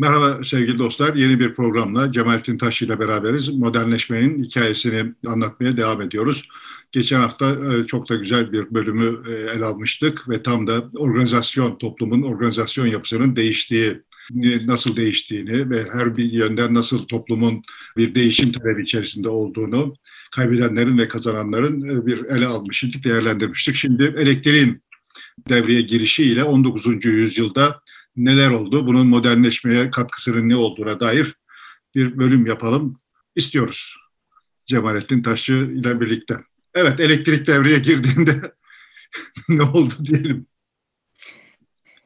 Merhaba sevgili dostlar. Yeni bir programla Cemalettin Taş ile beraberiz. Modernleşmenin hikayesini anlatmaya devam ediyoruz. Geçen hafta e, çok da güzel bir bölümü e, ele almıştık ve tam da organizasyon, toplumun organizasyon yapısının değiştiği, nasıl değiştiğini ve her bir yönden nasıl toplumun bir değişim talebi içerisinde olduğunu, kaybedenlerin ve kazananların e, bir ele almıştık, değerlendirmiştik. Şimdi elektriğin devreye girişiyle 19. yüzyılda neler oldu, bunun modernleşmeye katkısının ne olduğuna dair bir bölüm yapalım istiyoruz. Cemalettin Taşçı ile birlikte. Evet, elektrik devreye girdiğinde ne oldu diyelim.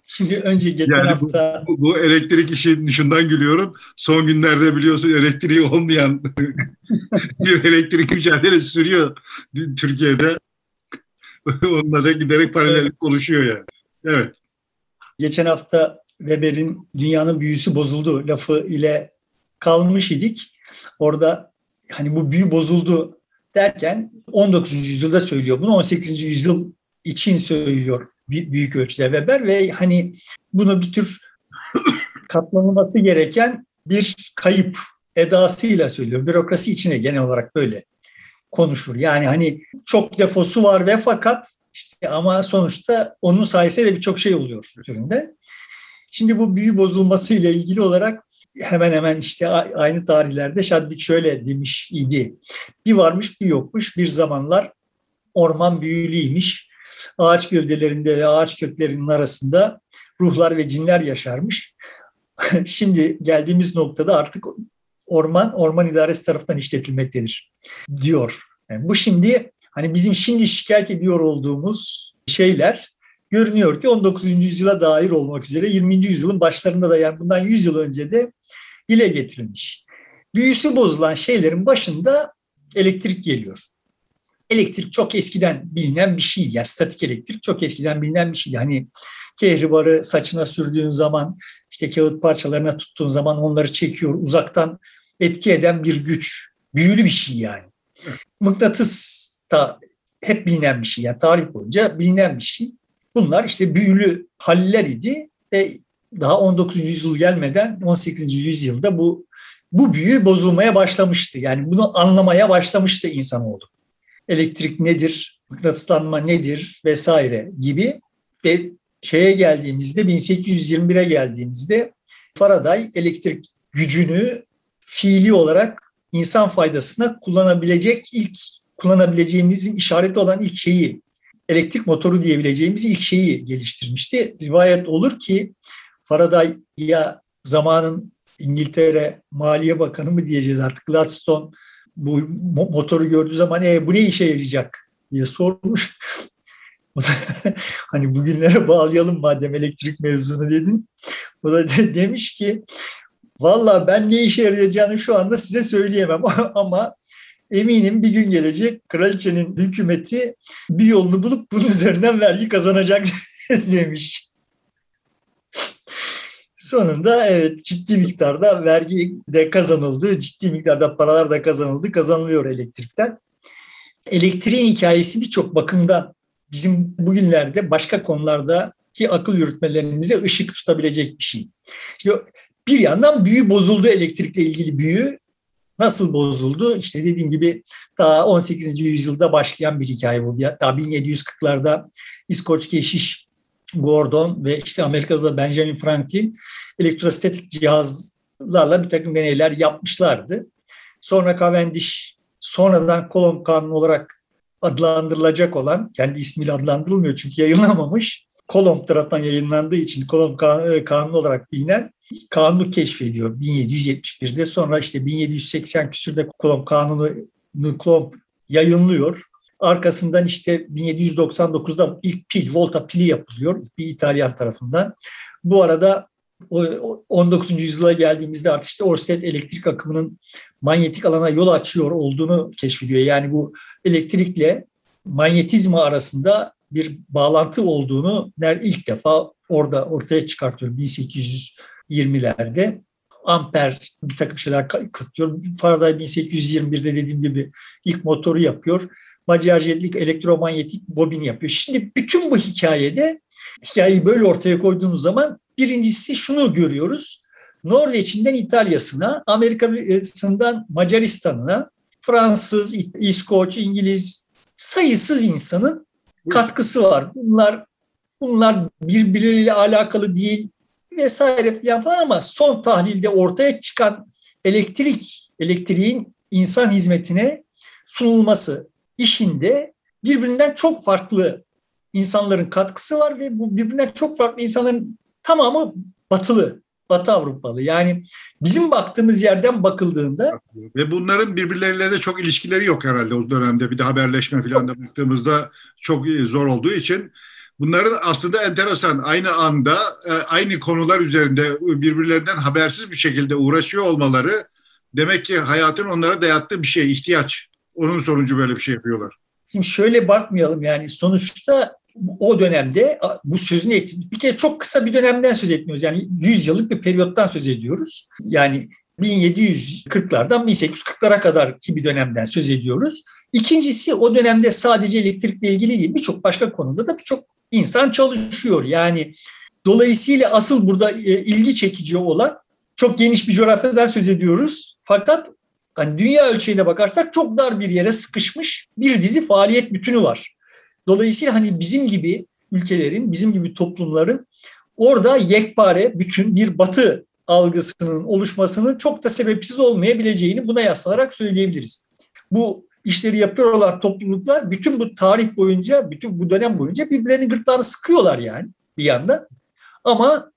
Şimdi önce geçen yani hafta... Bu, bu elektrik işi dışından gülüyorum. Son günlerde biliyorsun elektriği olmayan bir elektrik mücadelesi sürüyor Türkiye'de. Onunla da giderek paralellik oluşuyor yani. Evet. Geçen hafta Weber'in dünyanın büyüsü bozuldu lafı ile kalmış idik. Orada hani bu büyü bozuldu derken 19. yüzyılda söylüyor bunu 18. yüzyıl için söylüyor büyük ölçüde Weber ve hani bunu bir tür katlanılması gereken bir kayıp edasıyla söylüyor. Bürokrasi içine genel olarak böyle konuşur. Yani hani çok defosu var ve fakat işte ama sonuçta onun sayesinde de birçok şey oluyor türünde. Şimdi bu büyü bozulması ile ilgili olarak hemen hemen işte aynı tarihlerde Şaddik şöyle demiş idi. Bir varmış bir yokmuş bir zamanlar orman büyülüymiş. Ağaç gövdelerinde ve ağaç köklerinin arasında ruhlar ve cinler yaşarmış. Şimdi geldiğimiz noktada artık orman orman idaresi tarafından işletilmektedir diyor. Yani bu şimdi hani bizim şimdi şikayet ediyor olduğumuz şeyler görünüyor ki 19. yüzyıla dair olmak üzere 20. yüzyılın başlarında da yani bundan 100 yıl önce de dile getirilmiş. Büyüsü bozulan şeylerin başında elektrik geliyor. Elektrik çok eskiden bilinen bir şey. Yani statik elektrik çok eskiden bilinen bir şey. Hani kehribarı saçına sürdüğün zaman, işte kağıt parçalarına tuttuğun zaman onları çekiyor. Uzaktan etki eden bir güç. Büyülü bir şey yani. Mıknatıs da hep bilinen bir şey. Yani tarih boyunca bilinen bir şey. Bunlar işte büyülü haller idi ve daha 19. yüzyıl gelmeden 18. yüzyılda bu bu büyü bozulmaya başlamıştı. Yani bunu anlamaya başlamıştı insanoğlu. Elektrik nedir, mıknatıslanma nedir vesaire gibi ve şeye geldiğimizde 1821'e geldiğimizde Faraday elektrik gücünü fiili olarak insan faydasına kullanabilecek ilk kullanabileceğimizin işareti olan ilk şeyi elektrik motoru diyebileceğimiz ilk şeyi geliştirmişti. Rivayet olur ki Faraday ya zamanın İngiltere Maliye Bakanı mı diyeceğiz artık Gladstone bu motoru gördüğü zaman e, bu ne işe yarayacak diye sormuş. hani bugünlere bağlayalım madem elektrik mevzunu dedin. O da de, demiş ki valla ben ne işe yarayacağını şu anda size söyleyemem ama eminim bir gün gelecek kraliçenin hükümeti bir yolunu bulup bunun üzerinden vergi kazanacak demiş. Sonunda evet ciddi miktarda vergi de kazanıldı, ciddi miktarda paralar da kazanıldı, kazanılıyor elektrikten. Elektriğin hikayesi birçok bakımdan bizim bugünlerde başka konulardaki akıl yürütmelerimize ışık tutabilecek bir şey. Şimdi bir yandan büyü bozuldu elektrikle ilgili büyü. Nasıl bozuldu? İşte dediğim gibi daha 18. yüzyılda başlayan bir hikaye bu. Daha 1740'larda İskoç keşiş Gordon ve işte Amerika'da da Benjamin Franklin elektrostatik cihazlarla bir takım deneyler yapmışlardı. Sonra Cavendish sonradan Kolomb kanunu olarak adlandırılacak olan, kendi ismiyle adlandırılmıyor çünkü yayınlamamış. Kolomb tarafından yayınlandığı için Kolomb kanunu olarak bilinen kanunu keşfediyor 1771'de. Sonra işte 1780 küsürde Kolomb kanunu Kolomb yayınlıyor. Arkasından işte 1799'da ilk pil, volta pili yapılıyor bir İtalyan tarafından. Bu arada 19. yüzyıla geldiğimizde artık işte Orsted elektrik akımının manyetik alana yol açıyor olduğunu keşfediyor. Yani bu elektrikle manyetizma arasında bir bağlantı olduğunu ilk defa orada ortaya çıkartıyor 1820'lerde. Amper bir takım şeyler katıyor. Faraday 1821'de dediğim gibi ilk motoru yapıyor. Maciarjetlik elektromanyetik bobin yapıyor. Şimdi bütün bu hikayede hikayeyi böyle ortaya koyduğumuz zaman birincisi şunu görüyoruz. Norveç'inden İtalya'sına, Amerika'sından Macaristan'ına, Fransız, İskoç, İngiliz sayısız insanın katkısı var. Bunlar bunlar birbirleriyle alakalı değil vesaire falan ama son tahlilde ortaya çıkan elektrik elektriğin insan hizmetine sunulması işinde birbirinden çok farklı insanların katkısı var ve bu birbirinden çok farklı insanların tamamı batılı, batı Avrupalı. Yani bizim baktığımız yerden bakıldığında ve bunların birbirleriyle de çok ilişkileri yok herhalde o dönemde. Bir de haberleşme falan da baktığımızda çok zor olduğu için bunların aslında enteresan aynı anda e, aynı konular üzerinde birbirlerinden habersiz bir şekilde uğraşıyor olmaları demek ki hayatın onlara dayattığı bir şey, ihtiyaç. Onun sonucu böyle bir şey yapıyorlar. Şimdi şöyle bakmayalım yani sonuçta o dönemde bu sözünü ettiğimiz bir kere çok kısa bir dönemden söz etmiyoruz. Yani 100 yıllık bir periyottan söz ediyoruz. Yani 1740'lardan 1840'lara kadar ki bir dönemden söz ediyoruz. İkincisi o dönemde sadece elektrikle ilgili değil birçok başka konuda da birçok insan çalışıyor. Yani dolayısıyla asıl burada e, ilgi çekici olan çok geniş bir coğrafyadan söz ediyoruz. Fakat hani dünya ölçeğine bakarsak çok dar bir yere sıkışmış bir dizi faaliyet bütünü var. Dolayısıyla hani bizim gibi ülkelerin, bizim gibi toplumların orada yekpare bütün bir batı algısının oluşmasının çok da sebepsiz olmayabileceğini buna yaslanarak söyleyebiliriz. Bu işleri yapıyor olan topluluklar bütün bu tarih boyunca, bütün bu dönem boyunca birbirlerinin gırtlağını sıkıyorlar yani bir yanda. Ama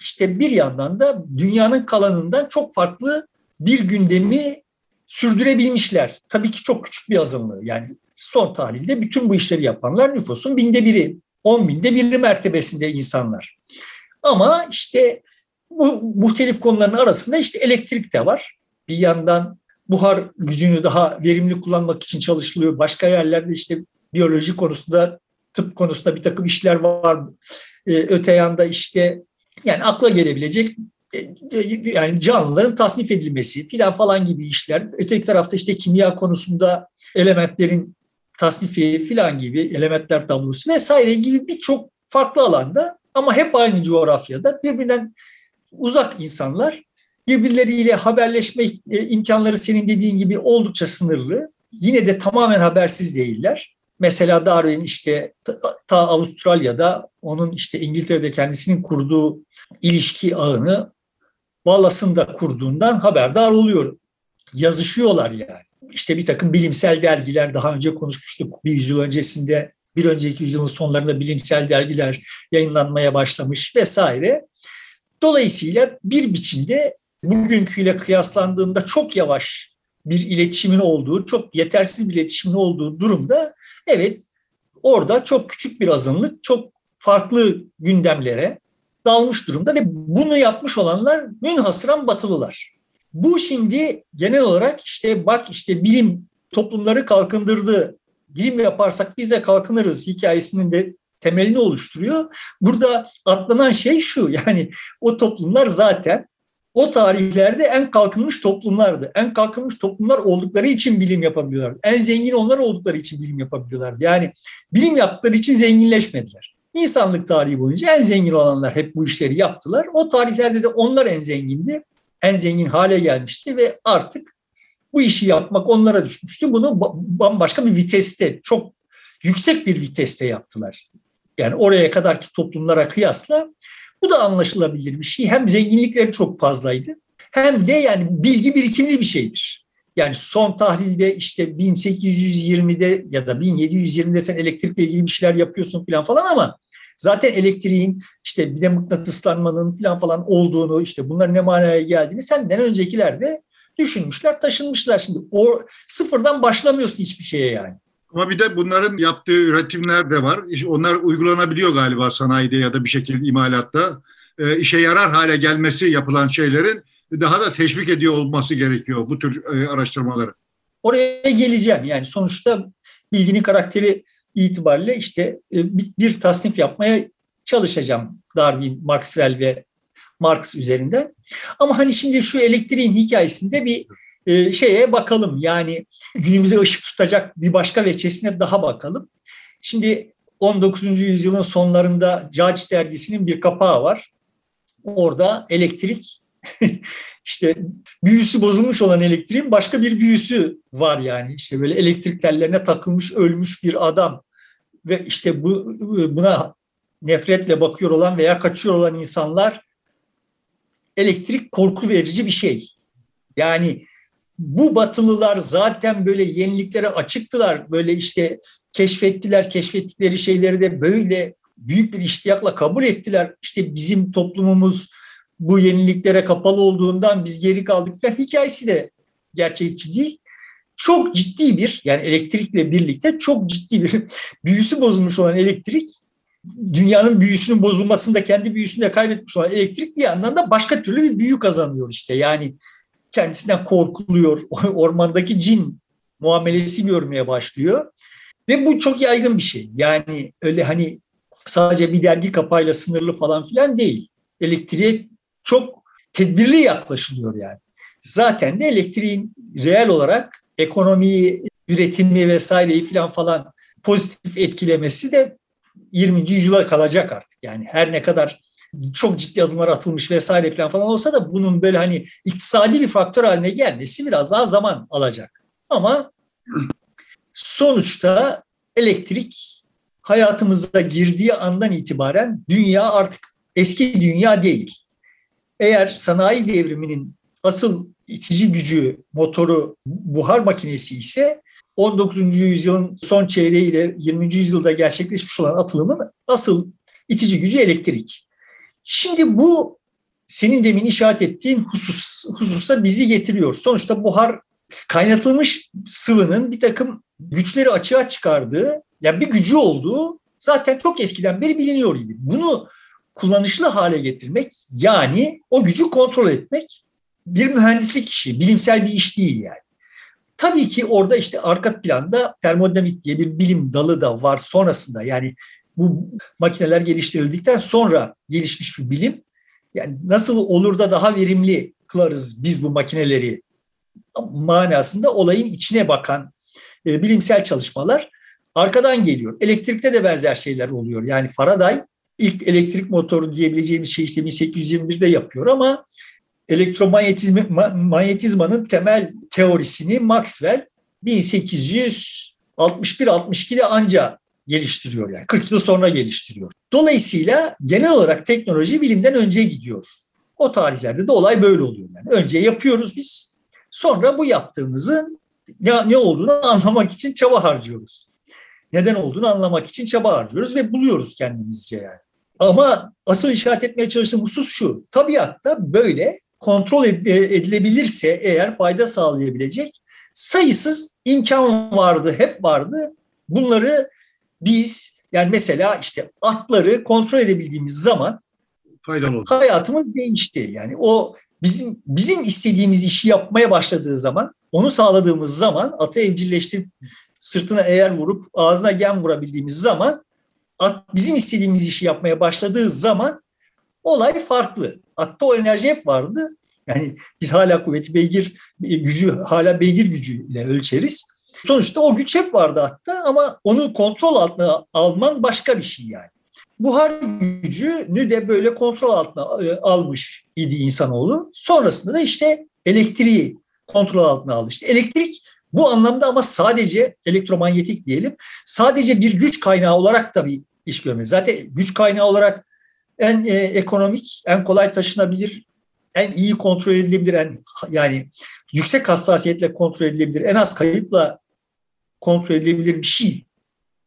işte bir yandan da dünyanın kalanından çok farklı bir gündemi sürdürebilmişler. Tabii ki çok küçük bir azınlığı. Yani son tahlilde bütün bu işleri yapanlar nüfusun binde biri, on binde biri mertebesinde insanlar. Ama işte bu muhtelif konuların arasında işte elektrik de var. Bir yandan buhar gücünü daha verimli kullanmak için çalışılıyor. Başka yerlerde işte biyoloji konusunda, tıp konusunda bir takım işler var. Ee, öte yanda işte yani akla gelebilecek e, e, yani canlıların tasnif edilmesi filan falan gibi işler. Öteki tarafta işte kimya konusunda elementlerin tasnifi filan gibi elementler tablosu vesaire gibi birçok farklı alanda ama hep aynı coğrafyada birbirinden uzak insanlar birbirleriyle haberleşme e, imkanları senin dediğin gibi oldukça sınırlı. Yine de tamamen habersiz değiller. Mesela Darwin işte ta, Avustralya'da onun işte İngiltere'de kendisinin kurduğu ilişki ağını Wallace'ın kurduğundan haberdar oluyor. Yazışıyorlar yani. İşte bir takım bilimsel dergiler daha önce konuşmuştuk. Bir yüzyıl öncesinde, bir önceki yüzyılın sonlarında bilimsel dergiler yayınlanmaya başlamış vesaire. Dolayısıyla bir biçimde bugünküyle kıyaslandığında çok yavaş bir iletişimin olduğu, çok yetersiz bir iletişimin olduğu durumda evet orada çok küçük bir azınlık çok farklı gündemlere dalmış durumda ve bunu yapmış olanlar münhasıran batılılar. Bu şimdi genel olarak işte bak işte bilim toplumları kalkındırdı. Bilim yaparsak biz de kalkınırız hikayesinin de temelini oluşturuyor. Burada atlanan şey şu yani o toplumlar zaten o tarihlerde en kalkınmış toplumlardı. En kalkınmış toplumlar oldukları için bilim yapabiliyorlardı. En zengin onlar oldukları için bilim yapabiliyorlardı. Yani bilim yaptıkları için zenginleşmediler. İnsanlık tarihi boyunca en zengin olanlar hep bu işleri yaptılar. O tarihlerde de onlar en zengindi. En zengin hale gelmişti ve artık bu işi yapmak onlara düşmüştü. Bunu bambaşka bir viteste, çok yüksek bir viteste yaptılar. Yani oraya kadarki toplumlara kıyasla bu da anlaşılabilir bir şey. Hem zenginlikleri çok fazlaydı hem de yani bilgi birikimli bir şeydir. Yani son tahlilde işte 1820'de ya da 1720'de sen elektrikle ilgili bir şeyler yapıyorsun falan falan ama zaten elektriğin işte bir de mıknatıslanmanın falan falan olduğunu işte bunların ne manaya geldiğini senden öncekiler de düşünmüşler, taşınmışlar. Şimdi o sıfırdan başlamıyorsun hiçbir şeye yani. Ama bir de bunların yaptığı üretimler de var. Onlar uygulanabiliyor galiba sanayide ya da bir şekilde imalatta. E, işe yarar hale gelmesi yapılan şeylerin daha da teşvik ediyor olması gerekiyor bu tür e, araştırmaları. Oraya geleceğim. Yani sonuçta bilginin karakteri itibariyle işte e, bir, bir tasnif yapmaya çalışacağım Darwin, Maxwell ve Marx üzerinden. Ama hani şimdi şu elektriğin hikayesinde bir e, şeye bakalım. Yani günümüze ışık tutacak bir başka veçesine daha bakalım. Şimdi 19. yüzyılın sonlarında Judge dergisinin bir kapağı var. Orada elektrik işte büyüsü bozulmuş olan elektriğin başka bir büyüsü var yani. İşte böyle elektrik tellerine takılmış ölmüş bir adam ve işte bu buna nefretle bakıyor olan veya kaçıyor olan insanlar elektrik korku verici bir şey. Yani bu batılılar zaten böyle yeniliklere açıktılar. Böyle işte keşfettiler, keşfettikleri şeyleri de böyle büyük bir iştiyakla kabul ettiler. İşte bizim toplumumuz bu yeniliklere kapalı olduğundan biz geri kaldık falan hikayesi de gerçekçi değil. Çok ciddi bir yani elektrikle birlikte çok ciddi bir büyüsü bozulmuş olan elektrik dünyanın büyüsünün bozulmasında kendi büyüsünü de kaybetmiş olan elektrik bir yandan da başka türlü bir büyü kazanıyor işte. Yani kendisinden korkuluyor. Ormandaki cin muamelesi görmeye başlıyor. Ve bu çok yaygın bir şey. Yani öyle hani sadece bir dergi kapağıyla sınırlı falan filan değil. Elektriğe çok tedbirli yaklaşılıyor yani. Zaten de elektriğin reel olarak ekonomiyi, üretimi vesaireyi falan falan pozitif etkilemesi de 20. yüzyıla kalacak artık. Yani her ne kadar çok ciddi adımlar atılmış vesaire falan falan olsa da bunun böyle hani iktisadi bir faktör haline gelmesi biraz daha zaman alacak. Ama sonuçta elektrik hayatımıza girdiği andan itibaren dünya artık eski dünya değil. Eğer sanayi devriminin asıl itici gücü, motoru buhar makinesi ise 19. yüzyılın son çeyreği ile 20. yüzyılda gerçekleşmiş olan atılımın asıl itici gücü elektrik. Şimdi bu senin demin işaret ettiğin husus, hususa bizi getiriyor. Sonuçta buhar kaynatılmış sıvının bir takım güçleri açığa çıkardığı, yani bir gücü olduğu zaten çok eskiden beri biliniyor gibi. Bunu kullanışlı hale getirmek yani o gücü kontrol etmek bir mühendislik işi, bilimsel bir iş değil yani. Tabii ki orada işte arka planda termodinamik diye bir bilim dalı da var sonrasında. Yani bu makineler geliştirildikten sonra gelişmiş bir bilim. Yani nasıl olur da daha verimli kılarız biz bu makineleri manasında olayın içine bakan e, bilimsel çalışmalar arkadan geliyor. Elektrikte de benzer şeyler oluyor. Yani Faraday ilk elektrik motoru diyebileceğimiz şey işte 1821'de yapıyor ama elektromanyetizmanın temel teorisini Maxwell 1861-62'de anca geliştiriyor yani 40 yıl sonra geliştiriyor. Dolayısıyla genel olarak teknoloji bilimden önce gidiyor. O tarihlerde de olay böyle oluyor yani. Önce yapıyoruz biz. Sonra bu yaptığımızın ne, ne olduğunu anlamak için çaba harcıyoruz. Neden olduğunu anlamak için çaba harcıyoruz ve buluyoruz kendimizce yani. Ama asıl işaret etmeye çalıştığım husus şu. Tabiatta böyle kontrol edilebilirse eğer fayda sağlayabilecek sayısız imkan vardı, hep vardı. Bunları biz yani mesela işte atları kontrol edebildiğimiz zaman Faydalı oldu. hayatımız değişti. Yani o bizim bizim istediğimiz işi yapmaya başladığı zaman, onu sağladığımız zaman atı evcilleştirip sırtına eğer vurup ağzına gem vurabildiğimiz zaman at bizim istediğimiz işi yapmaya başladığı zaman olay farklı. Atta o enerji hep vardı. Yani biz hala kuvveti beygir gücü hala beygir gücüyle ölçeriz. Sonuçta o güç hep vardı hatta ama onu kontrol altına alman başka bir şey yani. Buhar gücünü de böyle kontrol altına e, almış idi insanoğlu. Sonrasında da işte elektriği kontrol altına aldı. İşte elektrik bu anlamda ama sadece elektromanyetik diyelim. Sadece bir güç kaynağı olarak da bir iş görmez. Zaten güç kaynağı olarak en e, ekonomik, en kolay taşınabilir, en iyi kontrol edilebilir, en, yani yüksek hassasiyetle kontrol edilebilir, en az kayıpla kontrol edilebilir bir şey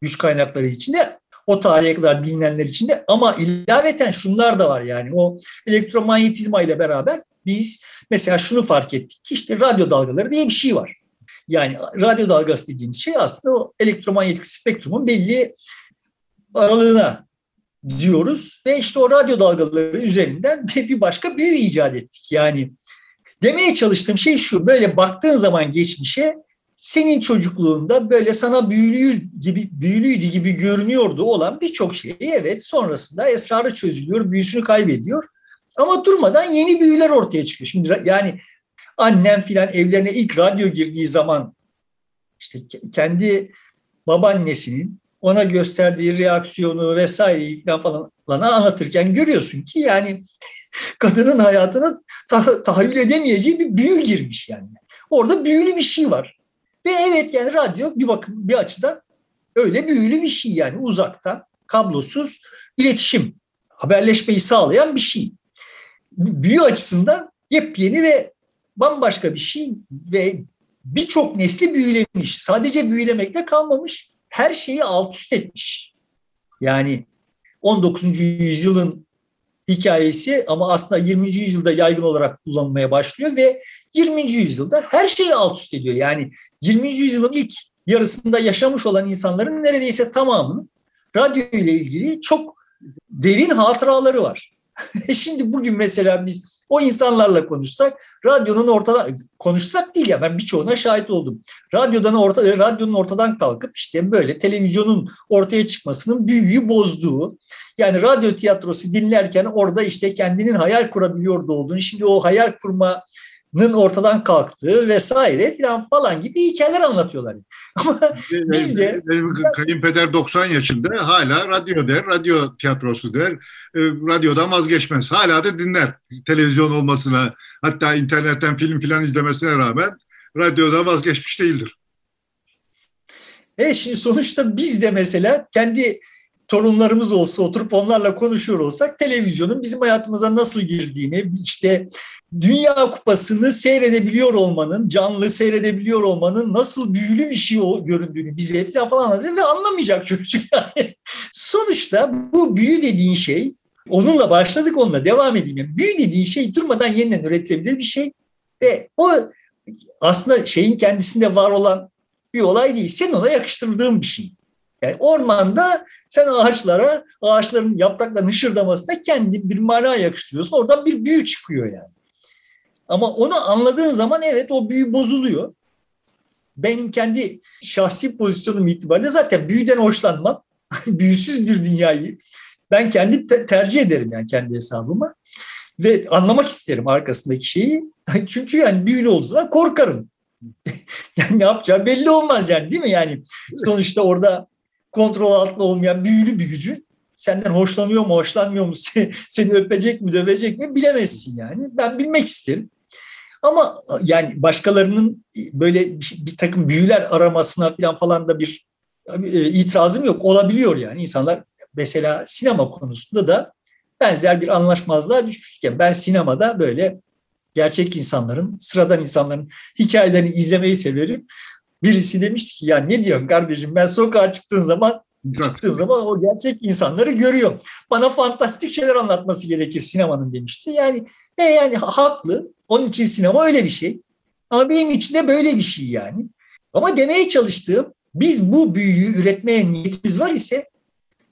güç kaynakları içinde. O tarihe kadar bilinenler içinde ama ilaveten şunlar da var yani o elektromanyetizma ile beraber biz mesela şunu fark ettik ki işte radyo dalgaları diye bir şey var. Yani radyo dalgası dediğimiz şey aslında o elektromanyetik spektrumun belli aralığına diyoruz ve işte o radyo dalgaları üzerinden bir başka büyü icat ettik. Yani demeye çalıştığım şey şu böyle baktığın zaman geçmişe senin çocukluğunda böyle sana büyülü gibi büyülüydü gibi görünüyordu olan birçok şey evet sonrasında esrarı çözülüyor, büyüsünü kaybediyor. Ama durmadan yeni büyüler ortaya çıkıyor. Şimdi yani annem filan evlerine ilk radyo girdiği zaman işte kendi babaannesinin ona gösterdiği reaksiyonu vesaire falan anlatırken görüyorsun ki yani kadının hayatına ta- tahayyül edemeyeceği bir büyü girmiş yani. Orada büyülü bir şey var. Ve evet yani radyo bir bakım bir açıdan öyle büyülü bir şey yani uzaktan kablosuz iletişim, haberleşmeyi sağlayan bir şey. Büyü açısından yepyeni ve bambaşka bir şey ve birçok nesli büyülemiş. Sadece büyülemekle kalmamış. Her şeyi alt üst etmiş. Yani 19. yüzyılın hikayesi ama aslında 20. yüzyılda yaygın olarak kullanılmaya başlıyor ve 20. yüzyılda her şeyi alt üst ediyor. Yani 20. yüzyılın ilk yarısında yaşamış olan insanların neredeyse tamamının radyo ile ilgili çok derin hatıraları var. Şimdi bugün mesela biz o insanlarla konuşsak, radyonun ortada konuşsak değil ya ben birçoğuna şahit oldum. Radyodan orta, radyonun ortadan kalkıp işte böyle televizyonun ortaya çıkmasının büyüyü bozduğu, yani radyo tiyatrosu dinlerken orada işte kendinin hayal kurabiliyordu olduğunu, şimdi o hayal kurma ortadan kalktığı vesaire falan falan gibi hikayeler anlatıyorlar. Ama biz de... Benim kayınpeder 90 yaşında hala radyo der, radyo tiyatrosu der. E, radyodan vazgeçmez. Hala da dinler televizyon olmasına hatta internetten film filan izlemesine rağmen radyodan vazgeçmiş değildir. E şimdi sonuçta biz de mesela kendi torunlarımız olsa oturup onlarla konuşuyor olsak televizyonun bizim hayatımıza nasıl girdiğini işte Dünya Kupası'nı seyredebiliyor olmanın, canlı seyredebiliyor olmanın nasıl büyülü bir şey göründüğünü bize falan anlatıyor ve anlamayacak çocuk yani. Sonuçta bu büyü dediğin şey, onunla başladık onunla devam edeyim. Yani büyü dediğin şey durmadan yeniden üretilebilir bir şey ve o aslında şeyin kendisinde var olan bir olay değil. Senin ona yakıştırdığın bir şey. Yani ormanda sen ağaçlara, ağaçların yapraklarının hışırdamasına kendi bir mana yakıştırıyorsun. Oradan bir büyü çıkıyor yani. Ama onu anladığın zaman evet o büyü bozuluyor. Ben kendi şahsi pozisyonum itibariyle zaten büyüden hoşlanmam. Büyüsüz bir dünyayı ben kendi te- tercih ederim yani kendi hesabıma. Ve anlamak isterim arkasındaki şeyi. Çünkü yani büyülü olduğu zaman korkarım. yani ne yapacağı belli olmaz yani değil mi? Yani sonuçta orada kontrol altında olmayan büyülü bir gücü senden hoşlanıyor mu, hoşlanmıyor mu, seni öpecek mi, dövecek mi bilemezsin yani. Ben bilmek isterim. Ama yani başkalarının böyle bir takım büyüler aramasına falan falan da bir e, itirazım yok. Olabiliyor yani. insanlar mesela sinema konusunda da benzer bir anlaşmazlığa düşmüşken ben sinemada böyle gerçek insanların, sıradan insanların hikayelerini izlemeyi severim. Birisi demişti ki ya ne diyorsun kardeşim ben sokağa çıktığım zaman çıktığım zaman o gerçek insanları görüyorum. Bana fantastik şeyler anlatması gerekir sinemanın demişti. Yani e yani haklı. Onun için sinema öyle bir şey. Ama benim için de böyle bir şey yani. Ama demeye çalıştığım biz bu büyüyü üretmeye niyetimiz var ise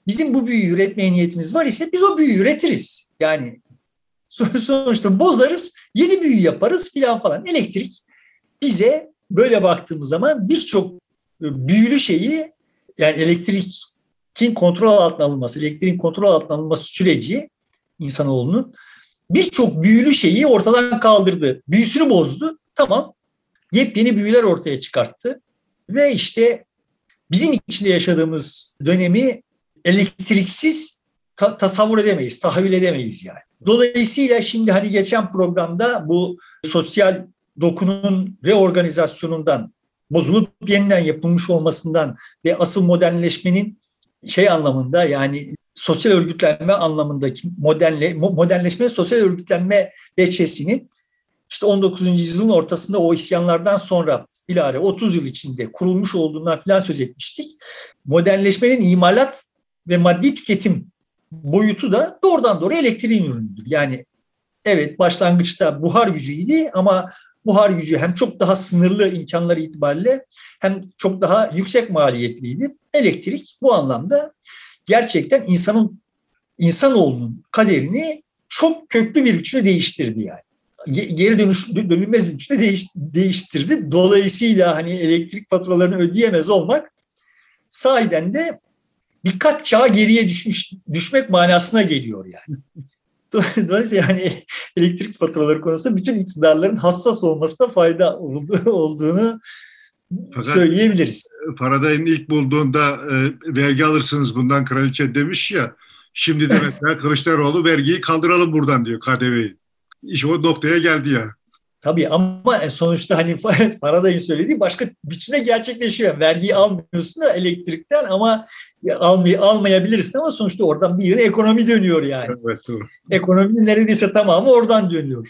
bizim bu büyüyü üretmeye niyetimiz var ise biz o büyüyü üretiriz. Yani sonuçta bozarız, yeni büyü yaparız filan falan. Elektrik bize böyle baktığımız zaman birçok büyülü şeyi yani elektrikin kontrol altına alınması, elektriğin kontrol altına alınması süreci insanoğlunun birçok büyülü şeyi ortadan kaldırdı. Büyüsünü bozdu. Tamam. Yepyeni büyüler ortaya çıkarttı. Ve işte bizim içinde yaşadığımız dönemi elektriksiz ta- tasavvur edemeyiz, tahayyül edemeyiz yani. Dolayısıyla şimdi hani geçen programda bu sosyal dokunun reorganizasyonundan bozulup yeniden yapılmış olmasından ve asıl modernleşmenin şey anlamında yani sosyal örgütlenme anlamındaki modernle, modernleşme sosyal örgütlenme veçesinin işte 19. yüzyılın ortasında o isyanlardan sonra bilare 30 yıl içinde kurulmuş olduğundan filan söz etmiştik. Modernleşmenin imalat ve maddi tüketim boyutu da doğrudan doğru elektriğin ürünüdür. Yani evet başlangıçta buhar gücüydü ama buhar gücü hem çok daha sınırlı imkanları itibariyle hem çok daha yüksek maliyetliydi. Elektrik bu anlamda gerçekten insanın insanoğlunun kaderini çok köklü bir biçimde değiştirdi yani. Geri dönüş dönülmez bir biçimde değiş, değiştirdi. Dolayısıyla hani elektrik faturalarını ödeyemez olmak sahiden de birkaç çağ geriye düşmüş düşmek manasına geliyor yani. Dolayısıyla yani elektrik faturaları konusunda bütün iktidarların hassas olmasına fayda olduğunu fakat söyleyebiliriz. Faraday'ın ilk bulduğunda e, vergi alırsınız bundan kraliçe demiş ya. Şimdi de mesela Kılıçdaroğlu vergiyi kaldıralım buradan diyor KDV'yi. İş o noktaya geldi ya. Tabii ama sonuçta hani Faraday'ın söylediği başka biçimde gerçekleşiyor. Vergiyi almıyorsun da elektrikten ama almay almayabilirsin ama sonuçta oradan bir yere ekonomi dönüyor yani. Evet, doğru. Ekonominin neredeyse tamamı oradan dönüyor.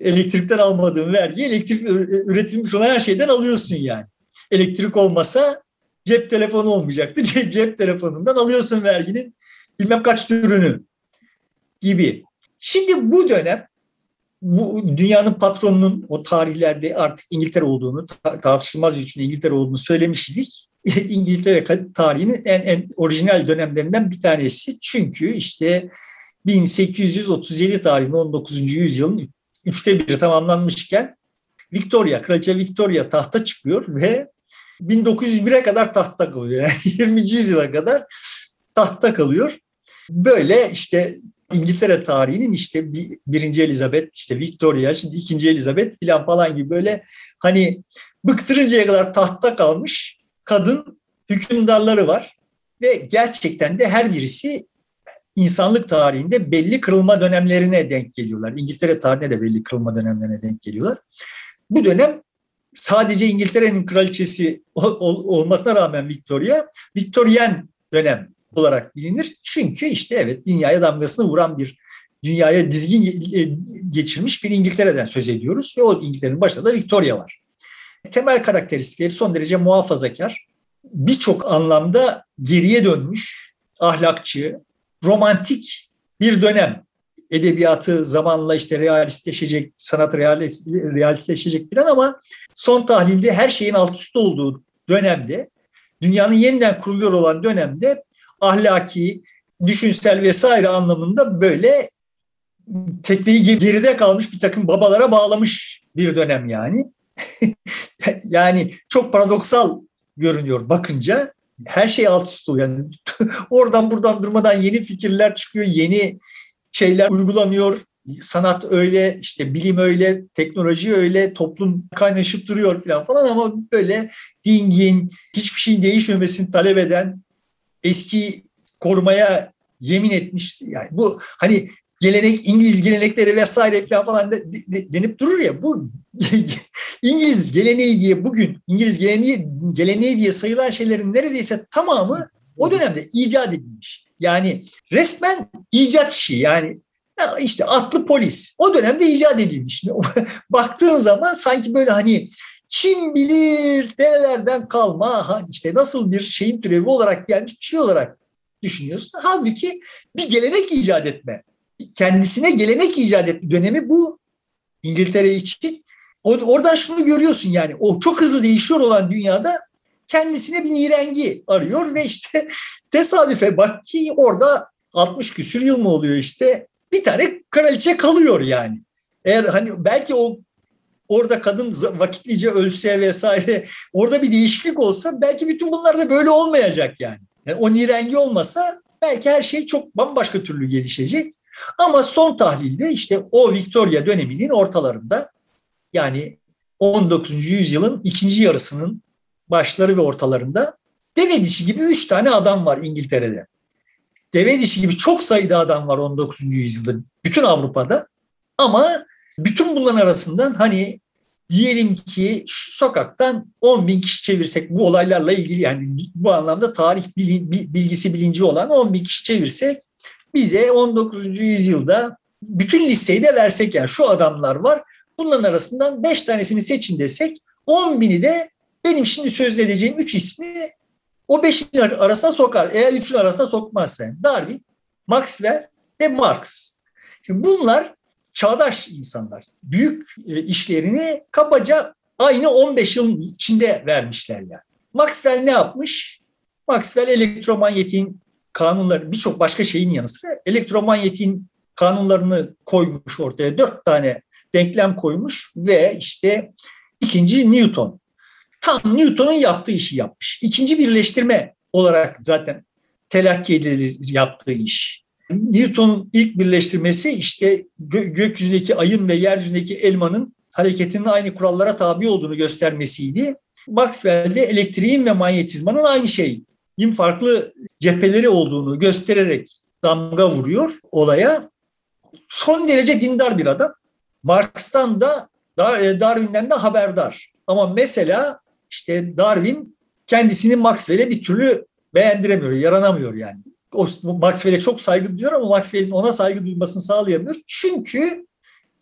Elektrikten almadığın vergi elektrik üretilmiş olan her şeyden alıyorsun yani. Elektrik olmasa cep telefonu olmayacaktı. cep telefonundan alıyorsun verginin bilmem kaç türünü gibi. Şimdi bu dönem bu dünyanın patronunun o tarihlerde artık İngiltere olduğunu, tartışılmaz için İngiltere olduğunu söylemiştik. İngiltere tarihinin en, en orijinal dönemlerinden bir tanesi. Çünkü işte 1837 tarihinde 19. yüzyılın üçte biri tamamlanmışken Victoria, Kraliçe Victoria tahta çıkıyor ve 1901'e kadar tahta kalıyor. Yani 20. yüzyıla kadar tahta kalıyor. Böyle işte İngiltere tarihinin işte bir, birinci Elizabeth, işte Victoria, şimdi ikinci Elizabeth falan gibi böyle hani bıktırıncaya kadar tahtta kalmış kadın hükümdarları var. Ve gerçekten de her birisi insanlık tarihinde belli kırılma dönemlerine denk geliyorlar. İngiltere tarihine de belli kırılma dönemlerine denk geliyorlar. Bu dönem sadece İngiltere'nin kraliçesi olmasına rağmen Victoria, Victorian dönem olarak bilinir. Çünkü işte evet dünyaya damgasını vuran bir dünyaya dizgin e, geçirmiş bir İngiltere'den söz ediyoruz ve o İngiltere'nin başında da Victoria var. Temel karakteristikleri son derece muhafazakar, birçok anlamda geriye dönmüş, ahlakçı, romantik bir dönem. Edebiyatı zamanla işte realistleşecek, sanat realistleşecek falan ama son tahlilde her şeyin alt üst olduğu dönemde, dünyanın yeniden kuruluyor olan dönemde ahlaki, düşünsel vesaire anlamında böyle tekneyi geride kalmış bir takım babalara bağlamış bir dönem yani. yani çok paradoksal görünüyor bakınca. Her şey alt üst oluyor. Yani oradan buradan durmadan yeni fikirler çıkıyor, yeni şeyler uygulanıyor. Sanat öyle, işte bilim öyle, teknoloji öyle, toplum kaynaşıp duruyor falan falan ama böyle dingin, hiçbir şeyin değişmemesini talep eden eski korumaya yemin etmiş. Yani bu hani gelenek İngiliz gelenekleri vesaire falan de, de, denip durur ya bu İngiliz geleneği diye bugün İngiliz geleneği geleneği diye sayılan şeylerin neredeyse tamamı o dönemde icat edilmiş. Yani resmen icat işi yani işte atlı polis o dönemde icat edilmiş. Baktığın zaman sanki böyle hani kim bilir nerelerden kalma işte nasıl bir şeyin türevi olarak gelmiş bir şey olarak düşünüyorsun. Halbuki bir gelenek icat etme. Kendisine gelenek icat etme dönemi bu İngiltere için. Oradan şunu görüyorsun yani o çok hızlı değişiyor olan dünyada kendisine bir nirengi arıyor ve işte tesadüfe bak ki orada 60 küsür yıl mı oluyor işte bir tane kraliçe kalıyor yani. Eğer hani belki o orada kadın vakitlice ölse vesaire orada bir değişiklik olsa belki bütün bunlar da böyle olmayacak yani. yani o nirengi olmasa belki her şey çok bambaşka türlü gelişecek. Ama son tahlilde işte o Victoria döneminin ortalarında yani 19. yüzyılın ikinci yarısının başları ve ortalarında deve dişi gibi üç tane adam var İngiltere'de. Deve dişi gibi çok sayıda adam var 19. yüzyılda bütün Avrupa'da ama bütün bunların arasından hani diyelim ki şu sokaktan 10 bin kişi çevirsek bu olaylarla ilgili yani bu anlamda tarih bilgisi bilinci olan 10 bin kişi çevirsek bize 19. yüzyılda bütün listeyi de versek yani şu adamlar var bunların arasından 5 tanesini seçin desek 10 bini de benim şimdi sözle edeceğim 3 ismi o 5'in arasına sokar. Eğer 3'ün arasına sokmazsa Darwin, Maxwell ve Marx. Şimdi bunlar çağdaş insanlar. Büyük e, işlerini kabaca aynı 15 yıl içinde vermişler yani. Maxwell ne yapmış? Maxwell elektromanyetin kanunları birçok başka şeyin yanı sıra elektromanyetin kanunlarını koymuş ortaya. Dört tane denklem koymuş ve işte ikinci Newton. Tam Newton'un yaptığı işi yapmış. İkinci birleştirme olarak zaten telakki edilir yaptığı iş. Newton'un ilk birleştirmesi işte gö- gökyüzündeki ayın ve yeryüzündeki elmanın hareketinin aynı kurallara tabi olduğunu göstermesiydi. Maxwell'de elektriğin ve manyetizmanın aynı şeyin farklı cepheleri olduğunu göstererek damga vuruyor olaya. Son derece dindar bir adam. Marx'tan da e, Darwin'den de haberdar. Ama mesela işte Darwin kendisini Maxwell'e bir türlü beğendiremiyor, yaranamıyor yani. O Maxwell'e çok saygı duyuyor ama Maxwell'in ona saygı duymasını sağlayamıyor. Çünkü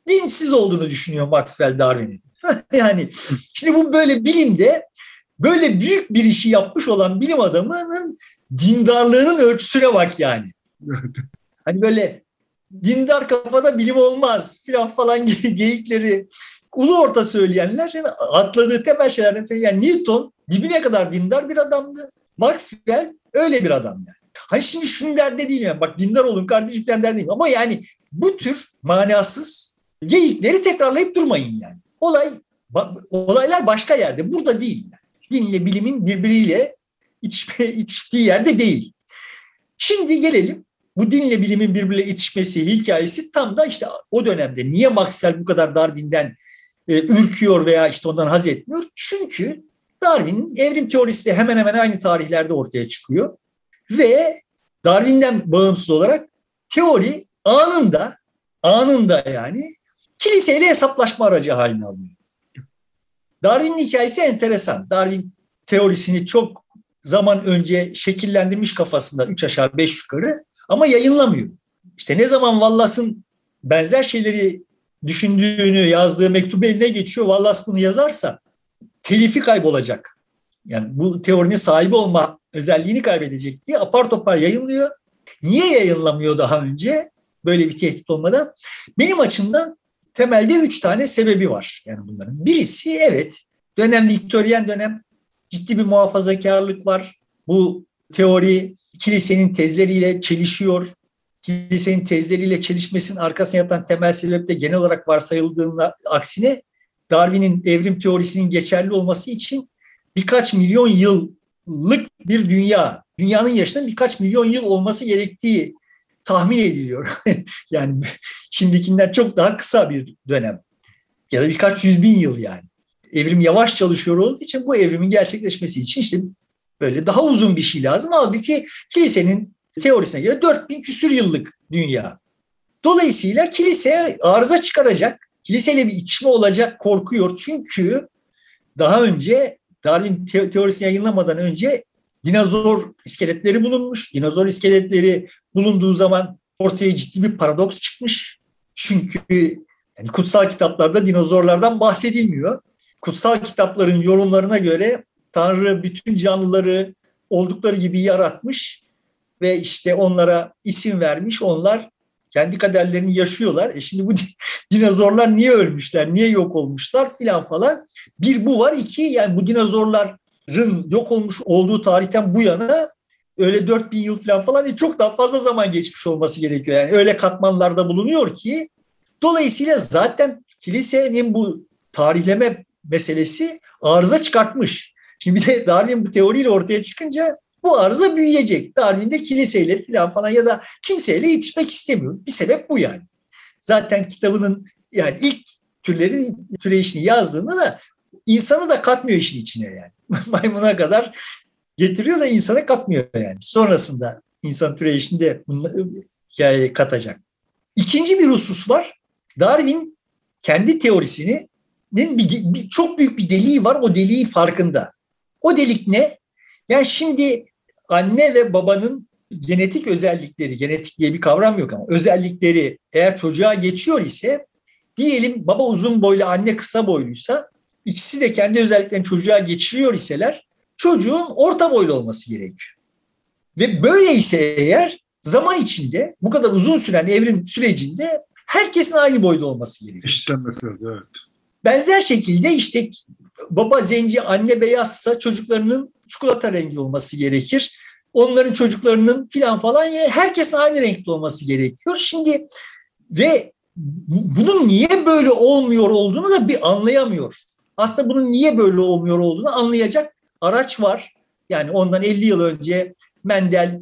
dinsiz olduğunu düşünüyor Maxwell Darwin'in. yani şimdi bu böyle bilimde böyle büyük bir işi yapmış olan bilim adamının dindarlığının ölçüsüne bak yani. hani böyle dindar kafada bilim olmaz filan falan geyikleri ulu orta söyleyenler yani atladığı temel şeylerden yani Newton dibine kadar dindar bir adamdı. Maxwell öyle bir adam yani. Hani şimdi şunun derde değil yani. Bak dindar olun kardeşim falan derdeyim. Ama yani bu tür manasız geyikleri tekrarlayıp durmayın yani. Olay olaylar başka yerde. Burada değil. Yani. Dinle bilimin birbiriyle itişme, itiştiği yerde değil. Şimdi gelelim bu dinle bilimin birbiriyle itişmesi hikayesi tam da işte o dönemde niye Maxwell bu kadar Darwin'den e, ürküyor veya işte ondan haz etmiyor? Çünkü Darwin'in evrim teorisi de hemen hemen aynı tarihlerde ortaya çıkıyor. Ve Darwin'den bağımsız olarak teori anında anında yani kiliseyle hesaplaşma aracı haline alıyor. Darwin'in hikayesi enteresan. Darwin teorisini çok zaman önce şekillendirmiş kafasında üç aşağı beş yukarı ama yayınlamıyor. İşte ne zaman Wallace'ın benzer şeyleri düşündüğünü yazdığı mektubu eline geçiyor. Wallace bunu yazarsa telifi kaybolacak. Yani bu teorinin sahibi olma özelliğini kaybedecek diye apar topar yayınlıyor. Niye yayınlamıyor daha önce böyle bir tehdit olmadan? Benim açımdan temelde üç tane sebebi var yani bunların. Birisi evet dönem Viktoryen dönem ciddi bir muhafazakarlık var. Bu teori kilisenin tezleriyle çelişiyor. Kilisenin tezleriyle çelişmesinin arkasına yatan temel sebep de genel olarak varsayıldığında aksine Darwin'in evrim teorisinin geçerli olması için birkaç milyon yıllık bir dünya, dünyanın yaşının birkaç milyon yıl olması gerektiği tahmin ediliyor. yani şimdikinden çok daha kısa bir dönem. Ya da birkaç yüz bin yıl yani. Evrim yavaş çalışıyor olduğu için bu evrimin gerçekleşmesi için işte böyle daha uzun bir şey lazım. Halbuki kilisenin teorisine göre 4000 küsür yıllık dünya. Dolayısıyla kilise arıza çıkaracak, kiliseyle bir içme olacak korkuyor. Çünkü daha önce Darwin teorisini yayınlamadan önce dinozor iskeletleri bulunmuş. Dinozor iskeletleri bulunduğu zaman ortaya ciddi bir paradoks çıkmış. Çünkü yani kutsal kitaplarda dinozorlardan bahsedilmiyor. Kutsal kitapların yorumlarına göre Tanrı bütün canlıları oldukları gibi yaratmış ve işte onlara isim vermiş. Onlar kendi kaderlerini yaşıyorlar. E şimdi bu dinozorlar niye ölmüşler, niye yok olmuşlar filan falan. Bir bu var. iki yani bu dinozorların yok olmuş olduğu tarihten bu yana öyle 4000 yıl falan falan değil, çok daha fazla zaman geçmiş olması gerekiyor. Yani öyle katmanlarda bulunuyor ki dolayısıyla zaten kilisenin bu tarihleme meselesi arıza çıkartmış. Şimdi de Darwin bu teoriyle ortaya çıkınca bu arıza büyüyecek. Darwin de kiliseyle falan falan ya da kimseyle yetişmek istemiyor. Bir sebep bu yani. Zaten kitabının yani ilk türlerin türeyişini yazdığında da insanı da katmıyor işin içine yani. Maymuna kadar getiriyor da insanı katmıyor yani. Sonrasında insan türeyişinde hikayeye katacak. İkinci bir husus var. Darwin kendi teorisinin bir, bir, çok büyük bir deliği var. O deliği farkında. O delik ne? Yani şimdi anne ve babanın genetik özellikleri, genetik diye bir kavram yok ama özellikleri eğer çocuğa geçiyor ise diyelim baba uzun boylu anne kısa boyluysa ikisi de kendi özelliklerini çocuğa geçiriyor iseler çocuğun orta boylu olması gerekiyor. Ve böyle ise eğer zaman içinde bu kadar uzun süren evrim sürecinde herkesin aynı boyda olması gerekiyor. İşlenmesi lazım evet. Benzer şekilde işte baba zenci, anne beyazsa çocuklarının çikolata rengi olması gerekir. Onların çocuklarının filan falan herkesin aynı renkte olması gerekiyor. Şimdi ve bunun niye böyle olmuyor olduğunu da bir anlayamıyor. Aslında bunun niye böyle olmuyor olduğunu anlayacak araç var. Yani ondan 50 yıl önce Mendel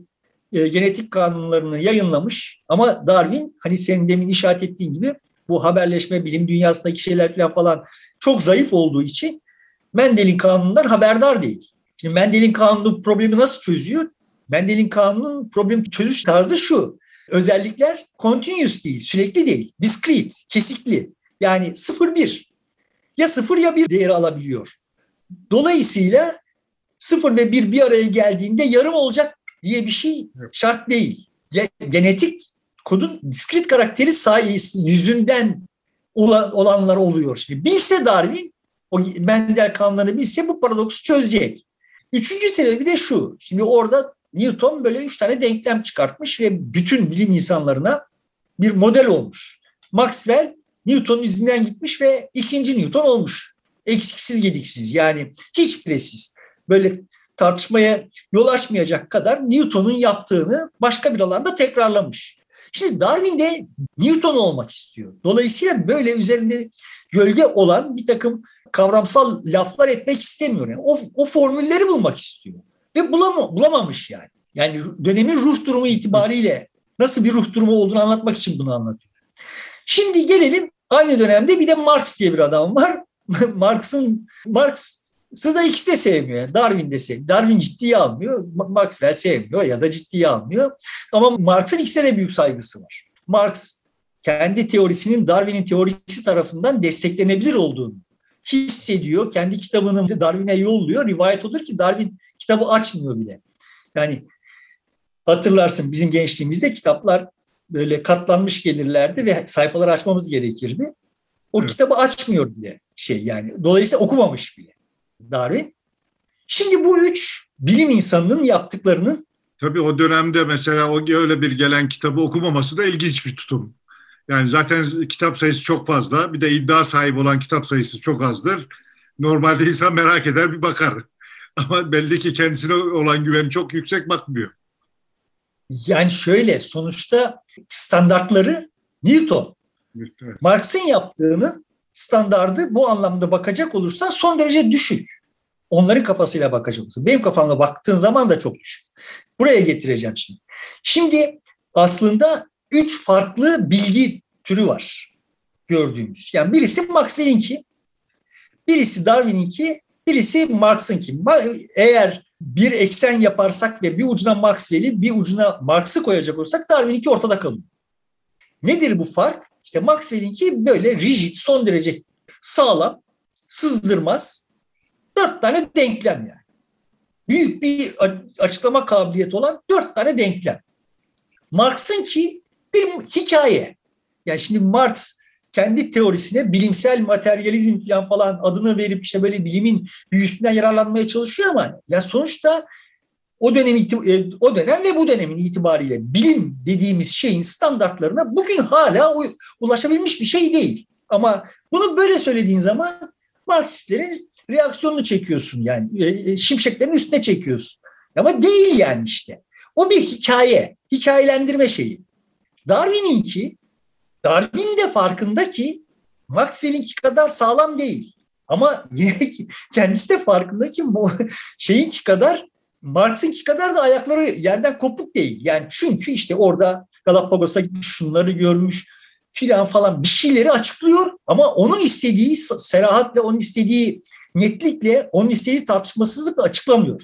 e, genetik kanunlarını yayınlamış ama Darwin hani senin demin işaret ettiğin gibi bu haberleşme bilim dünyasındaki şeyler falan falan çok zayıf olduğu için Mendel'in kanunundan haberdar değil. Şimdi Mendel'in kanunu problemi nasıl çözüyor? Mendel'in kanunun problemi çözüş tarzı şu. özellikler continuous değil, sürekli değil, discrete, kesikli. Yani 0-1 ya 0 ya 1 değeri alabiliyor. Dolayısıyla 0 ve 1 bir araya geldiğinde yarım olacak diye bir şey şart değil. Genetik kodun diskret karakteri sayesinde yüzünden olanlar oluyor. Şimdi bilse Darwin, o Mendel kanunlarını bilse bu paradoksu çözecek. Üçüncü sebebi de şu. Şimdi orada Newton böyle üç tane denklem çıkartmış ve bütün bilim insanlarına bir model olmuş. Maxwell Newton'un izinden gitmiş ve ikinci Newton olmuş. Eksiksiz gediksiz yani hiç presiz. Böyle tartışmaya yol açmayacak kadar Newton'un yaptığını başka bir alanda tekrarlamış. Şimdi Darwin de Newton olmak istiyor. Dolayısıyla böyle üzerinde gölge olan bir takım kavramsal laflar etmek istemiyor. Yani o, o formülleri bulmak istiyor. Ve bulama, bulamamış yani. Yani dönemin ruh durumu itibariyle nasıl bir ruh durumu olduğunu anlatmak için bunu anlatıyor. Şimdi gelelim aynı dönemde bir de Marx diye bir adam var. Marx'ın Marx'ı da ikisi de sevmiyor. Darwin de sevmiyor. Darwin ciddiye almıyor. Maxwell sevmiyor ya da ciddiye almıyor. Ama Marx'ın ikisine de büyük saygısı var. Marx kendi teorisinin Darwin'in teorisi tarafından desteklenebilir olduğunu hissediyor. Kendi kitabını Darwin'e yolluyor. Rivayet olur ki Darwin kitabı açmıyor bile. Yani hatırlarsın bizim gençliğimizde kitaplar böyle katlanmış gelirlerdi ve sayfaları açmamız gerekirdi. O evet. kitabı açmıyor bile şey yani. Dolayısıyla okumamış bile Darwin. Şimdi bu üç bilim insanının yaptıklarının Tabii o dönemde mesela o öyle bir gelen kitabı okumaması da ilginç bir tutum. Yani zaten kitap sayısı çok fazla. Bir de iddia sahibi olan kitap sayısı çok azdır. Normalde insan merak eder bir bakar. Ama belli ki kendisine olan güveni çok yüksek bakmıyor. Yani şöyle sonuçta standartları Newton. Evet. Marx'ın yaptığını standardı bu anlamda bakacak olursa son derece düşük. Onların kafasıyla bakacak olursa. Benim kafamla baktığın zaman da çok düşük. Buraya getireceğim şimdi. Şimdi aslında üç farklı bilgi türü var gördüğümüz. Yani birisi Maxwell'inki, birisi Darwin'inki, birisi Marx'ınki. Eğer bir eksen yaparsak ve bir ucuna Maxwell'i bir ucuna Marx'ı koyacak olursak Darwin'inki ortada kalıyor. Nedir bu fark? İşte Maxwell'inki böyle rigid, son derece sağlam, sızdırmaz. Dört tane denklem yani. Büyük bir açıklama kabiliyeti olan dört tane denklem. Marx'ın ki bir hikaye. Yani şimdi Marx kendi teorisine bilimsel materyalizm falan falan adını verip işte böyle bilimin büyüsünden yararlanmaya çalışıyor ama ya sonuçta o dönem e, o dönem ve bu dönemin itibariyle bilim dediğimiz şeyin standartlarına bugün hala ulaşabilmiş bir şey değil. Ama bunu böyle söylediğin zaman Marksistlerin reaksiyonunu çekiyorsun yani e, e, şimşeklerin üstüne çekiyorsun. Ama değil yani işte. O bir hikaye, hikayelendirme şeyi. Darwin'inki Darwin de farkında ki Maxwell'inki kadar sağlam değil. Ama yine kendisi de farkında ki bu şeyinki kadar Marx'ınki kadar da ayakları yerden kopuk değil. Yani çünkü işte orada Galapagos'a gitmiş, şunları görmüş filan falan bir şeyleri açıklıyor ama onun istediği serahatle, onun istediği netlikle, onun istediği tartışmasızlıkla açıklamıyor.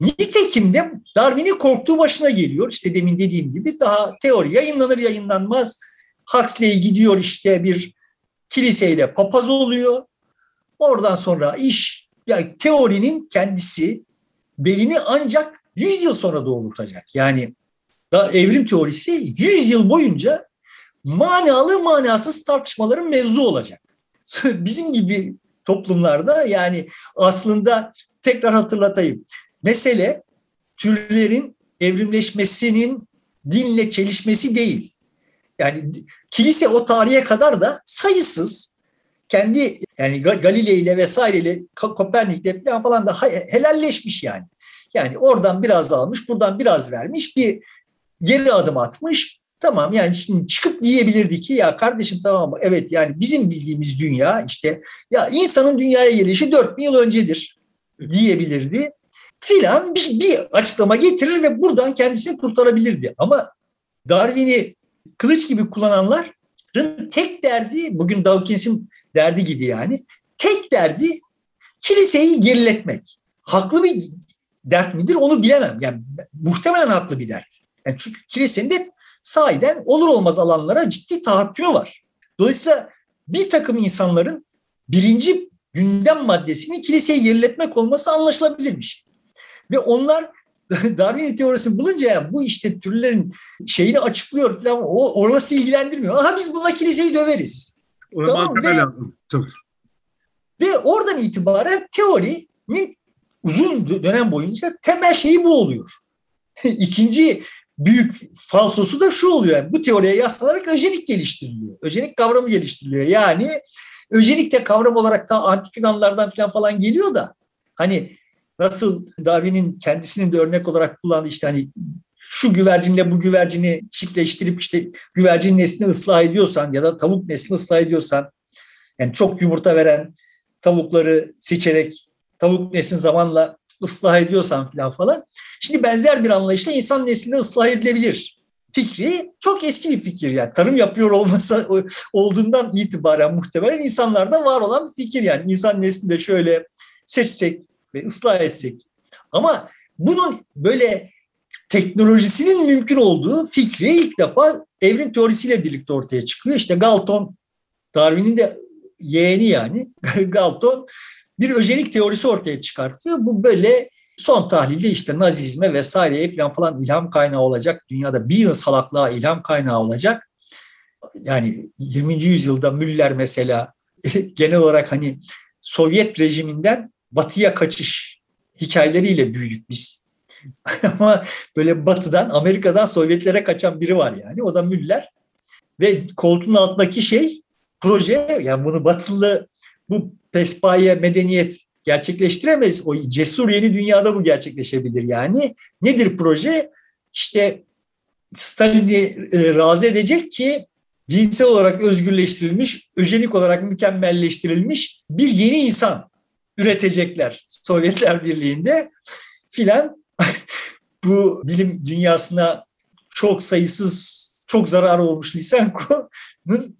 Nitekim de Darwin'in korktuğu başına geliyor. İşte demin dediğim gibi daha teori yayınlanır yayınlanmaz Huxley gidiyor işte bir kiliseyle papaz oluyor. Oradan sonra iş yani teorinin kendisi belini ancak 100 yıl sonra doğrultacak. Yani da evrim teorisi 100 yıl boyunca manalı manasız tartışmaların mevzu olacak. Bizim gibi toplumlarda yani aslında tekrar hatırlatayım. Mesele türlerin evrimleşmesinin dinle çelişmesi değil. Yani kilise o tarihe kadar da sayısız kendi yani Galilei ile vesaireyle Kopernik'le falan, falan da helalleşmiş yani. Yani oradan biraz almış, buradan biraz vermiş, bir geri adım atmış. Tamam yani şimdi çıkıp diyebilirdi ki ya kardeşim tamam? Evet yani bizim bildiğimiz dünya işte ya insanın dünyaya gelişi 4000 yıl öncedir diyebilirdi. Filan bir, bir açıklama getirir ve buradan kendisini kurtarabilirdi. Ama Darwin'i kılıç gibi kullananların tek derdi, bugün Dawkins'in derdi gibi yani, tek derdi kiliseyi geriletmek. Haklı bir dert midir onu bilemem. Yani muhtemelen haklı bir dert. Yani çünkü kilisenin de sahiden olur olmaz alanlara ciddi tahakkümü var. Dolayısıyla bir takım insanların birinci gündem maddesinin kiliseyi geriletmek olması anlaşılabilirmiş. Ve onlar Darwin teorisini bulunca ya bu işte türlerin şeyini açıklıyor falan o orası ilgilendirmiyor. Aha biz bununla kiliseyi döveriz. Tamam ve, ve oradan itibaren teorinin uzun dönem boyunca temel şeyi bu oluyor. İkinci büyük falsosu da şu oluyor. Yani bu teoriye yaslanarak öjenik geliştiriliyor. Öjenik kavramı geliştiriliyor. Yani öjenik de kavram olarak da antik Yunanlardan falan falan geliyor da hani nasıl Darwin'in kendisinin de örnek olarak kullandığı işte hani şu güvercinle bu güvercini çiftleştirip işte güvercin neslini ıslah ediyorsan ya da tavuk neslini ıslah ediyorsan yani çok yumurta veren tavukları seçerek tavuk neslini zamanla ıslah ediyorsan falan falan. Şimdi benzer bir anlayışla insan neslinde ıslah edilebilir fikri çok eski bir fikir yani. Tarım yapıyor olmasa olduğundan itibaren muhtemelen insanlarda var olan bir fikir yani. insan neslinde şöyle seçsek ve ıslah etsek. Ama bunun böyle teknolojisinin mümkün olduğu fikri ilk defa evrim teorisiyle birlikte ortaya çıkıyor. İşte Galton, Darwin'in de yeğeni yani Galton bir öjenik teorisi ortaya çıkartıyor. Bu böyle son tahlilde işte nazizme vesaireye falan falan ilham kaynağı olacak. Dünyada bir yıl salaklığa ilham kaynağı olacak. Yani 20. yüzyılda Müller mesela genel olarak hani Sovyet rejiminden batıya kaçış hikayeleriyle büyüdük biz. Ama böyle batıdan, Amerika'dan Sovyetlere kaçan biri var yani. O da Müller. Ve koltuğun altındaki şey proje. Yani bunu batılı bu pespaye medeniyet gerçekleştiremez. O cesur yeni dünyada bu gerçekleşebilir yani. Nedir proje? İşte Stalin'i e, razı edecek ki cinsel olarak özgürleştirilmiş, öjenik olarak mükemmelleştirilmiş bir yeni insan üretecekler Sovyetler Birliği'nde filan. Bu bilim dünyasına çok sayısız çok zarar olmuş Lysenko'nun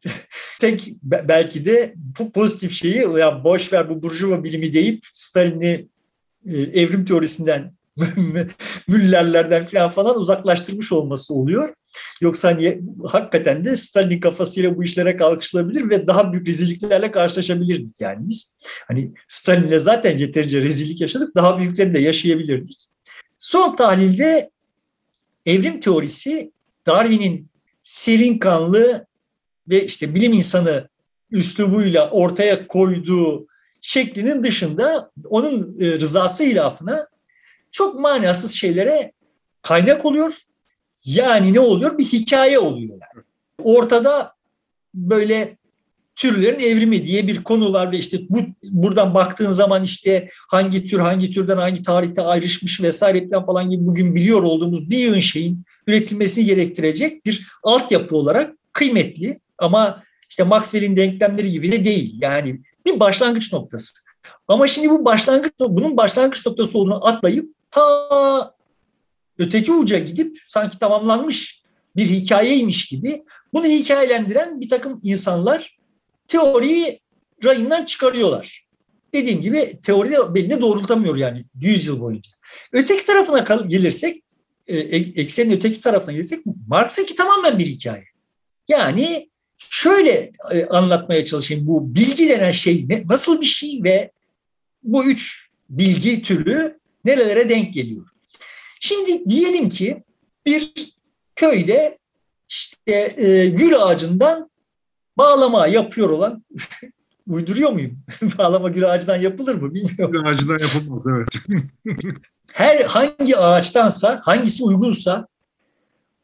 tek belki de bu pozitif şeyi ya boş ver bu burjuva bilimi deyip Stalin'i e, evrim teorisinden Müllerlerden falan falan uzaklaştırmış olması oluyor. Yoksa hani hakikaten de Stalin kafasıyla bu işlere kalkışılabilir ve daha büyük rezilliklerle karşılaşabilirdik yani biz. Hani Stalin'le zaten yeterince rezillik yaşadık, daha büyüklerini de yaşayabilirdik. Son tahlilde evrim teorisi Darwin'in serin kanlı ve işte bilim insanı üslubuyla ortaya koyduğu şeklinin dışında onun e, rızası ilafına çok manasız şeylere kaynak oluyor. Yani ne oluyor? Bir hikaye oluyor yani. Ortada böyle türlerin evrimi diye bir konu var ve işte bu buradan baktığın zaman işte hangi tür hangi türden hangi tarihte ayrışmış vesaire falan gibi bugün biliyor olduğumuz bir yığın şeyin üretilmesini gerektirecek bir altyapı olarak kıymetli ama işte Maxwell'in denklemleri gibi de değil. Yani bir başlangıç noktası. Ama şimdi bu başlangıç bunun başlangıç noktası olduğunu atlayıp ta öteki uca gidip sanki tamamlanmış bir hikayeymiş gibi bunu hikayelendiren bir takım insanlar teoriyi rayından çıkarıyorlar. Dediğim gibi teoride belini doğrultamıyor yani 100 yıl boyunca. Öteki tarafına gelirsek, e, eksenin öteki tarafına gelirsek Marx'ınki tamamen bir hikaye. Yani şöyle e, anlatmaya çalışayım bu bilgi denen şey ne, nasıl bir şey ve bu üç bilgi türü nerelere denk geliyor. Şimdi diyelim ki bir köyde işte e, gül ağacından bağlama yapıyor olan uyduruyor muyum? bağlama gül ağacından yapılır mı bilmiyorum. Gül ağacından yapılmaz evet. Her hangi ağaçtansa hangisi uygunsa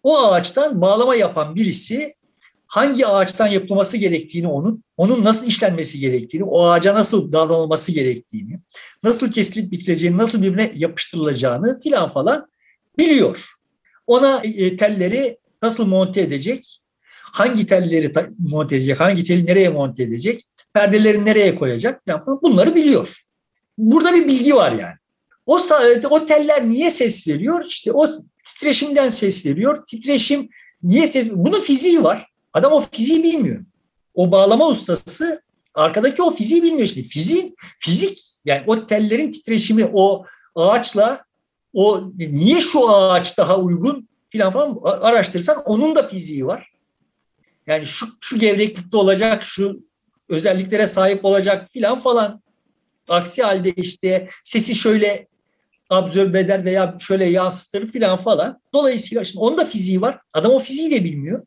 o ağaçtan bağlama yapan birisi hangi ağaçtan yapılması gerektiğini onun, onun nasıl işlenmesi gerektiğini, o ağaca nasıl davranılması gerektiğini, nasıl kesilip bitileceğini, nasıl birbirine yapıştırılacağını filan falan biliyor. Ona e, telleri nasıl monte edecek, hangi telleri monte edecek, hangi teli nereye monte edecek, perdeleri nereye koyacak falan bunları biliyor. Burada bir bilgi var yani. O, o teller niye ses veriyor? İşte o titreşimden ses veriyor. Titreşim niye ses Bunun fiziği var. Adam o fiziği bilmiyor. O bağlama ustası arkadaki o fiziği bilmiyor işte. Fizik, fizik yani o tellerin titreşimi o ağaçla o niye şu ağaç daha uygun filan falan araştırırsan onun da fiziği var. Yani şu, şu gevreklikte olacak, şu özelliklere sahip olacak filan falan. Aksi halde işte sesi şöyle absorbe eder veya şöyle yansıtır filan falan. Dolayısıyla şimdi onun da fiziği var. Adam o fiziği de bilmiyor.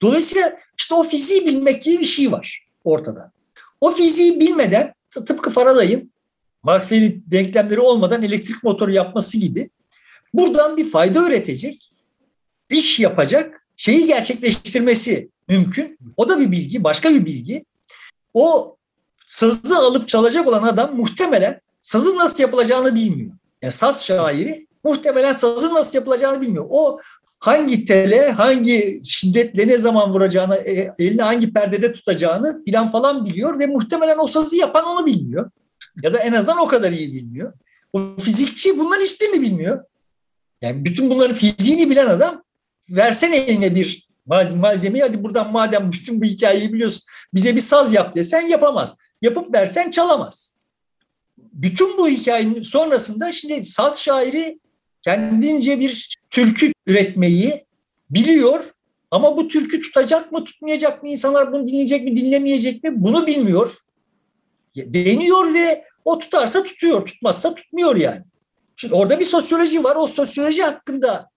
Dolayısıyla işte o fiziği bilmek gibi bir şey var ortada. O fiziği bilmeden tıpkı Faraday'ın Maxwell'in denklemleri olmadan elektrik motoru yapması gibi buradan bir fayda üretecek, iş yapacak, şeyi gerçekleştirmesi mümkün. O da bir bilgi, başka bir bilgi. O sazı alıp çalacak olan adam muhtemelen sazın nasıl yapılacağını bilmiyor. Yani saz şairi muhtemelen sazın nasıl yapılacağını bilmiyor. O hangi tele, hangi şiddetle ne zaman vuracağını, e, elini hangi perdede tutacağını plan falan biliyor ve muhtemelen o sazı yapan onu bilmiyor. Ya da en azından o kadar iyi bilmiyor. O fizikçi bunların hiçbirini bilmiyor. Yani bütün bunların fiziğini bilen adam versene eline bir malzemeyi hadi buradan madem bütün bu hikayeyi biliyorsun bize bir saz yap desen yapamaz. Yapıp versen çalamaz. Bütün bu hikayenin sonrasında şimdi saz şairi kendince bir türkü üretmeyi biliyor ama bu türkü tutacak mı tutmayacak mı insanlar bunu dinleyecek mi dinlemeyecek mi bunu bilmiyor. Deniyor ve o tutarsa tutuyor tutmazsa tutmuyor yani. Çünkü orada bir sosyoloji var o sosyoloji hakkında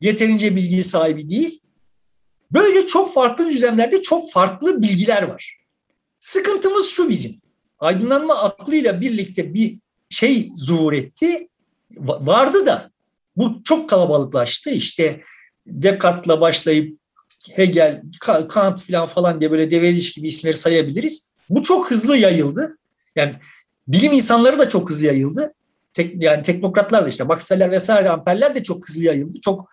yeterince bilgi sahibi değil. Böyle çok farklı düzlemlerde çok farklı bilgiler var. Sıkıntımız şu bizim. Aydınlanma aklıyla birlikte bir şey zuhur etti. Vardı da bu çok kalabalıklaştı. İşte Descartes'la başlayıp Hegel, Kant falan falan diye böyle develiş gibi isimleri sayabiliriz. Bu çok hızlı yayıldı. Yani bilim insanları da çok hızlı yayıldı. Tek, yani teknokratlar da işte Maxwell'ler vesaire amperler de çok hızlı yayıldı. Çok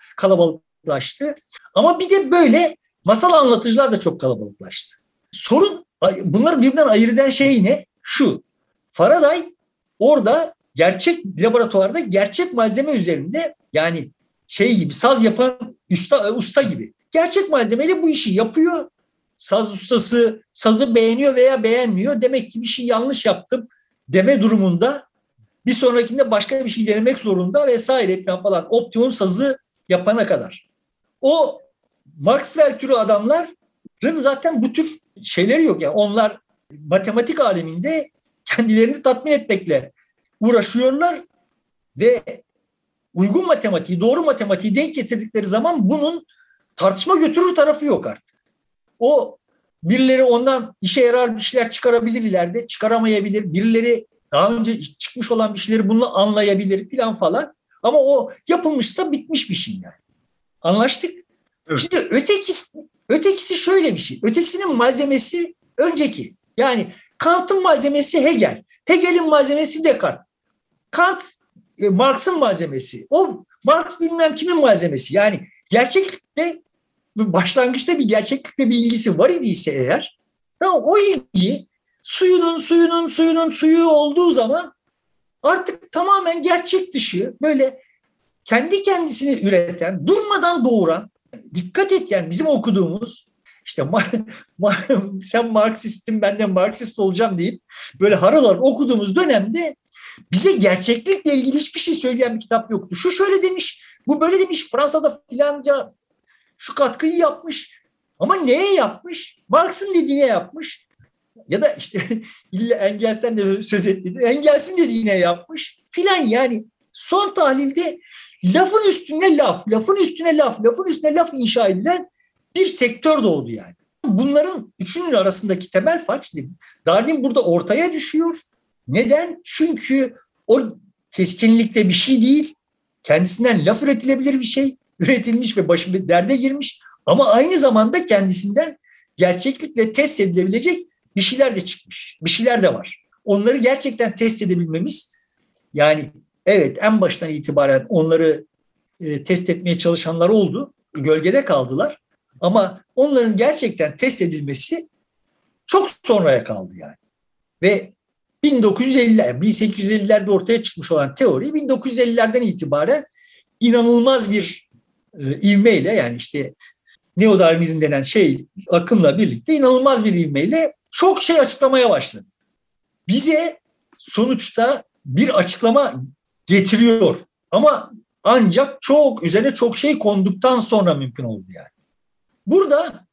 kalabalıklaştı. Ama bir de böyle masal anlatıcılar da çok kalabalıklaştı. Sorun bunları birbirinden ayırt eden şey ne? Şu. Faraday orada gerçek laboratuvarda gerçek malzeme üzerinde yani şey gibi saz yapan usta, usta gibi gerçek malzemeyle bu işi yapıyor. Saz ustası sazı beğeniyor veya beğenmiyor. Demek ki bir şey yanlış yaptım deme durumunda bir sonrakinde başka bir şey denemek zorunda vesaire falan optimum sazı yapana kadar. O Maxwell türü adamların zaten bu tür şeyleri yok. Yani onlar matematik aleminde kendilerini tatmin etmekle uğraşıyorlar ve uygun matematiği, doğru matematiği denk getirdikleri zaman bunun tartışma götürür tarafı yok artık. O birileri ondan işe yarar bir şeyler çıkarabilir ileride, çıkaramayabilir. Birileri daha önce çıkmış olan bir şeyleri bunu anlayabilir falan falan. Ama o yapılmışsa bitmiş bir şey yani. Anlaştık. Evet. Şimdi ötekisi, ötekisi şöyle bir şey. Ötekisinin malzemesi önceki. Yani Kant'ın malzemesi Hegel. Hegel'in malzemesi Descartes. Kant e, Marx'ın malzemesi. O Marx bilmem kimin malzemesi. Yani gerçeklikte başlangıçta bir gerçeklikle bir ilgisi var idiyse eğer o ilgi suyunun suyunun suyunun suyu olduğu zaman artık tamamen gerçek dışı böyle kendi kendisini üreten, durmadan doğuran, dikkat et yani bizim okuduğumuz işte sen Marksistin ben de Marksist olacağım deyip böyle harıl okuduğumuz dönemde bize gerçeklikle ilgili hiçbir şey söyleyen bir kitap yoktu. Şu şöyle demiş, bu böyle demiş, Fransa'da filanca şu katkıyı yapmış. Ama neye yapmış? Marx'ın dediğine yapmış. Ya da işte illa Engels'ten de söz etti. Engels'in dediğine yapmış filan yani son tahlilde lafın üstüne laf, lafın üstüne laf, lafın üstüne laf inşa edilen bir sektör doğdu yani. Bunların üçünün arasındaki temel fark işte Darwin burada ortaya düşüyor. Neden? Çünkü o keskinlikte bir şey değil. Kendisinden laf üretilebilir bir şey. Üretilmiş ve başı derde girmiş. Ama aynı zamanda kendisinden gerçeklikle test edilebilecek bir şeyler de çıkmış. Bir şeyler de var. Onları gerçekten test edebilmemiz yani evet en baştan itibaren onları e, test etmeye çalışanlar oldu. Gölgede kaldılar. Ama onların gerçekten test edilmesi çok sonraya kaldı yani. Ve 1950 1850'lerde ortaya çıkmış olan teori 1950'lerden itibaren inanılmaz bir e, ivmeyle yani işte neodarwinizm denen şey akımla birlikte inanılmaz bir ivmeyle çok şey açıklamaya başladı. Bize sonuçta bir açıklama getiriyor. Ama ancak çok üzerine çok şey konduktan sonra mümkün oldu yani. Burada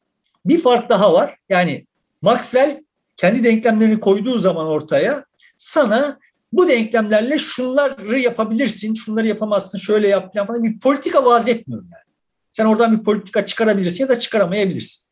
bir fark daha var. Yani Maxwell kendi denklemlerini koyduğu zaman ortaya sana bu denklemlerle şunları yapabilirsin, şunları yapamazsın, şöyle yap falan bir politika vaaz etmiyor yani. Sen oradan bir politika çıkarabilirsin ya da çıkaramayabilirsin.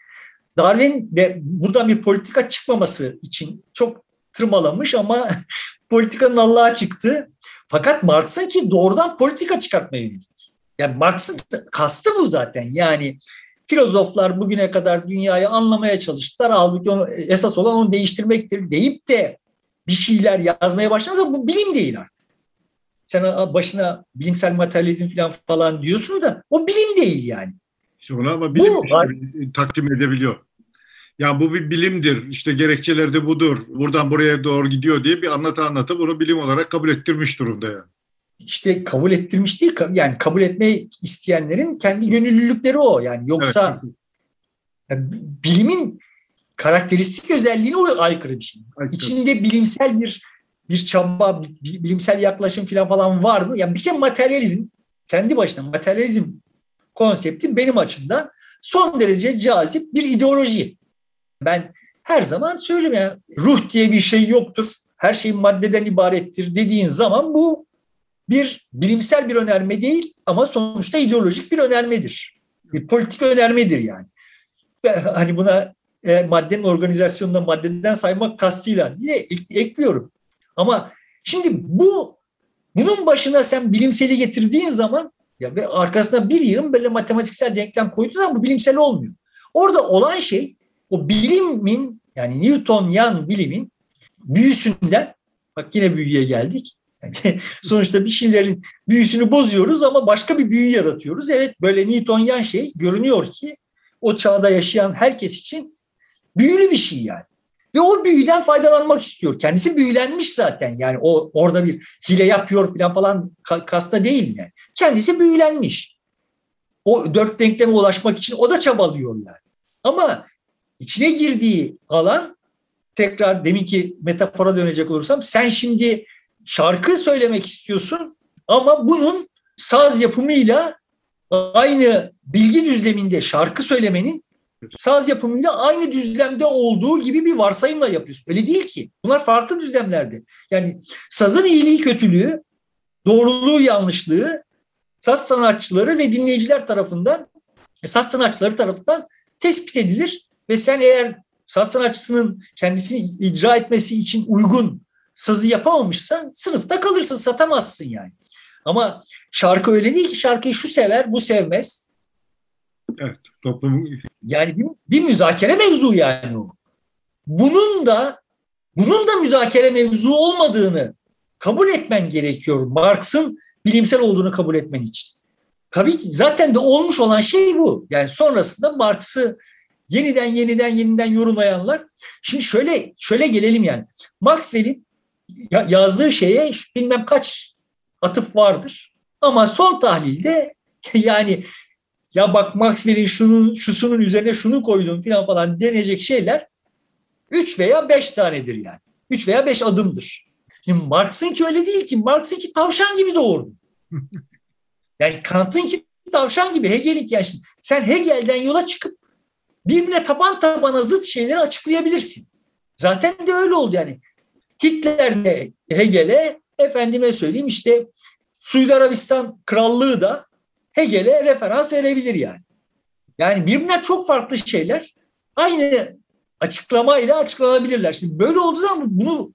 Darwin de buradan bir politika çıkmaması için çok tırmalamış ama politikanın Allah'a çıktı. Fakat Marx'ın ki doğrudan politika çıkartmaya yönelik. Yani Marx'ın kastı bu zaten. Yani filozoflar bugüne kadar dünyayı anlamaya çalıştılar. Halbuki onu, esas olan onu değiştirmektir deyip de bir şeyler yazmaya başlarsa bu bilim değil artık. Sen başına bilimsel materyalizm falan falan diyorsun da o bilim değil yani. İşte onu ama bilim bu, takdim edebiliyor. Ya bu bir bilimdir, işte gerekçeleri de budur, buradan buraya doğru gidiyor diye bir anlatı anlatıp bunu bilim olarak kabul ettirmiş durumda yani. İşte kabul ettirmiş değil, yani kabul etmeyi isteyenlerin kendi gönüllülükleri o. Yani yoksa evet. yani bilimin karakteristik özelliğine o aykırı bir şey. Aykırı. İçinde bilimsel bir bir çaba, bir, bilimsel yaklaşım falan falan var mı? Yani bir kere materyalizm kendi başına materyalizm konsepti benim açımdan son derece cazip bir ideoloji. Ben her zaman söylüyorum ya ruh diye bir şey yoktur. Her şey maddeden ibarettir dediğin zaman bu bir bilimsel bir önerme değil ama sonuçta ideolojik bir önermedir. Bir politik önermedir yani. Hani buna e, maddenin organizasyonunda maddeden saymak kastıyla diye ekliyorum. Ama şimdi bu bunun başına sen bilimseli getirdiğin zaman ya arkasına bir yığın böyle matematiksel denklem koyduğun zaman bu bilimsel olmuyor. Orada olan şey o bilimin yani Newtonian bilimin büyüsünden bak yine büyüye geldik. Sonuçta bir şeylerin büyüsünü bozuyoruz ama başka bir büyü yaratıyoruz. Evet böyle Newtonian şey görünüyor ki o çağda yaşayan herkes için büyülü bir şey yani. Ve o büyüden faydalanmak istiyor. Kendisi büyülenmiş zaten. Yani o orada bir hile yapıyor falan falan kasta değil yani. Kendisi büyülenmiş. O dört denkleme ulaşmak için o da çabalıyor yani. Ama içine girdiği alan tekrar deminki metafora dönecek olursam sen şimdi şarkı söylemek istiyorsun ama bunun saz yapımıyla aynı bilgi düzleminde şarkı söylemenin saz yapımıyla aynı düzlemde olduğu gibi bir varsayımla yapıyorsun. Öyle değil ki. Bunlar farklı düzlemlerde. Yani sazın iyiliği kötülüğü, doğruluğu yanlışlığı saz sanatçıları ve dinleyiciler tarafından saz sanatçıları tarafından tespit edilir ve sen eğer saz sanatçısının kendisini icra etmesi için uygun sazı yapamamışsan sınıfta kalırsın, satamazsın yani. Ama şarkı öyle değil ki şarkıyı şu sever, bu sevmez. Evet, toplum yani bir, bir müzakere mevzu yani o. Bunun da bunun da müzakere mevzu olmadığını kabul etmen gerekiyor. Marx'ın bilimsel olduğunu kabul etmen için. Tabii ki zaten de olmuş olan şey bu. Yani sonrasında Marx'ı yeniden yeniden yeniden yorumlayanlar. Şimdi şöyle şöyle gelelim yani. Maxwell'in yazdığı şeye bilmem kaç atıf vardır. Ama son tahlilde yani ya bak Maxwell'in şunun şusunun üzerine şunu koydum falan falan denecek şeyler üç veya beş tanedir yani. Üç veya beş adımdır. Şimdi Marx'ın ki öyle değil ki. Marx'ın ki tavşan gibi doğurdu. Yani Kant'ın ki tavşan gibi Hegel'in yani şimdi sen Hegel'den yola çıkıp birbirine taban tabana zıt şeyleri açıklayabilirsin. Zaten de öyle oldu yani. Hitler de Hegel'e efendime söyleyeyim işte Suudi Arabistan Krallığı da Hegel'e referans verebilir yani. Yani birbirinden çok farklı şeyler aynı açıklamayla açıklanabilirler. Şimdi böyle olduğu zaman bunu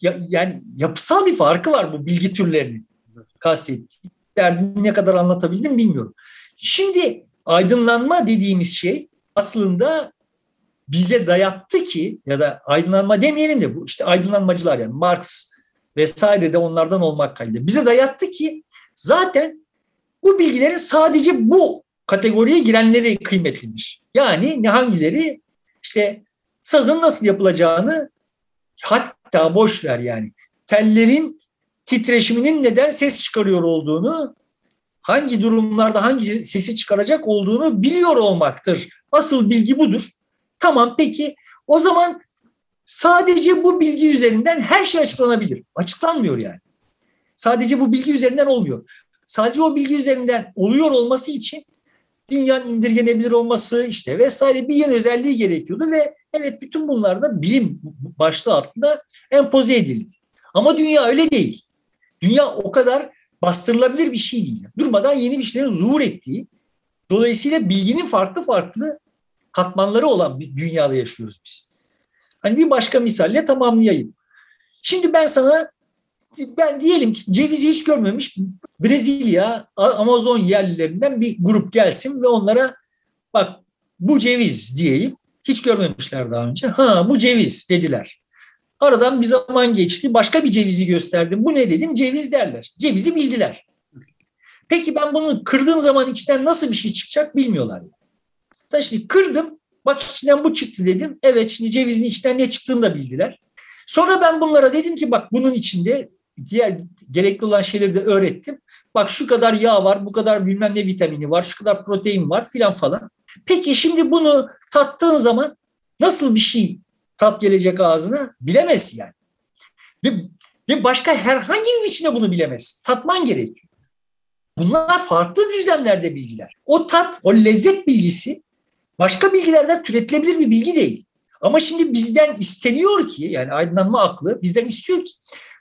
ya, yani yapısal bir farkı var bu bilgi türlerinin kastettiği. Derdimi ne kadar anlatabildim bilmiyorum. Şimdi aydınlanma dediğimiz şey aslında bize dayattı ki ya da aydınlanma demeyelim de bu işte aydınlanmacılar yani Marx vesaire de onlardan olmak kaydıyla bize dayattı ki zaten bu bilgilerin sadece bu kategoriye girenleri kıymetlidir. Yani ne hangileri işte sazın nasıl yapılacağını hatta boş ver yani tellerin titreşiminin neden ses çıkarıyor olduğunu hangi durumlarda hangi sesi çıkaracak olduğunu biliyor olmaktır. Asıl bilgi budur. Tamam peki o zaman sadece bu bilgi üzerinden her şey açıklanabilir. Açıklanmıyor yani. Sadece bu bilgi üzerinden olmuyor. sadece o bilgi üzerinden oluyor olması için dünyanın indirgenebilir olması işte vesaire bir yan özelliği gerekiyordu ve evet bütün bunlar da bilim başlığı altında empoze edildi. Ama dünya öyle değil. Dünya o kadar bastırılabilir bir şey değil. Durmadan yeni bir şeylerin zuhur ettiği, dolayısıyla bilginin farklı farklı katmanları olan bir dünyada yaşıyoruz biz. Hani bir başka misalle tamamlayayım. Şimdi ben sana ben diyelim ki cevizi hiç görmemiş Brezilya, Amazon yerlilerinden bir grup gelsin ve onlara bak bu ceviz diyeyim. Hiç görmemişler daha önce. Ha bu ceviz dediler. Aradan bir zaman geçti. Başka bir cevizi gösterdim. Bu ne dedim? Ceviz derler. Cevizi bildiler. Peki ben bunu kırdığım zaman içten nasıl bir şey çıkacak bilmiyorlar. Da şimdi kırdım. Bak içinden bu çıktı dedim. Evet şimdi cevizin içinden ne çıktığını da bildiler. Sonra ben bunlara dedim ki bak bunun içinde diğer gerekli olan şeyleri de öğrettim. Bak şu kadar yağ var, bu kadar bilmem ne vitamini var, şu kadar protein var filan falan. Peki şimdi bunu tattığın zaman nasıl bir şey tat gelecek ağzına bilemez yani. Ve, ve başka herhangi bir biçimde bunu bilemez. Tatman gerekiyor. Bunlar farklı düzlemlerde bilgiler. O tat, o lezzet bilgisi başka bilgilerden türetilebilir bir bilgi değil. Ama şimdi bizden isteniyor ki yani aydınlanma aklı bizden istiyor ki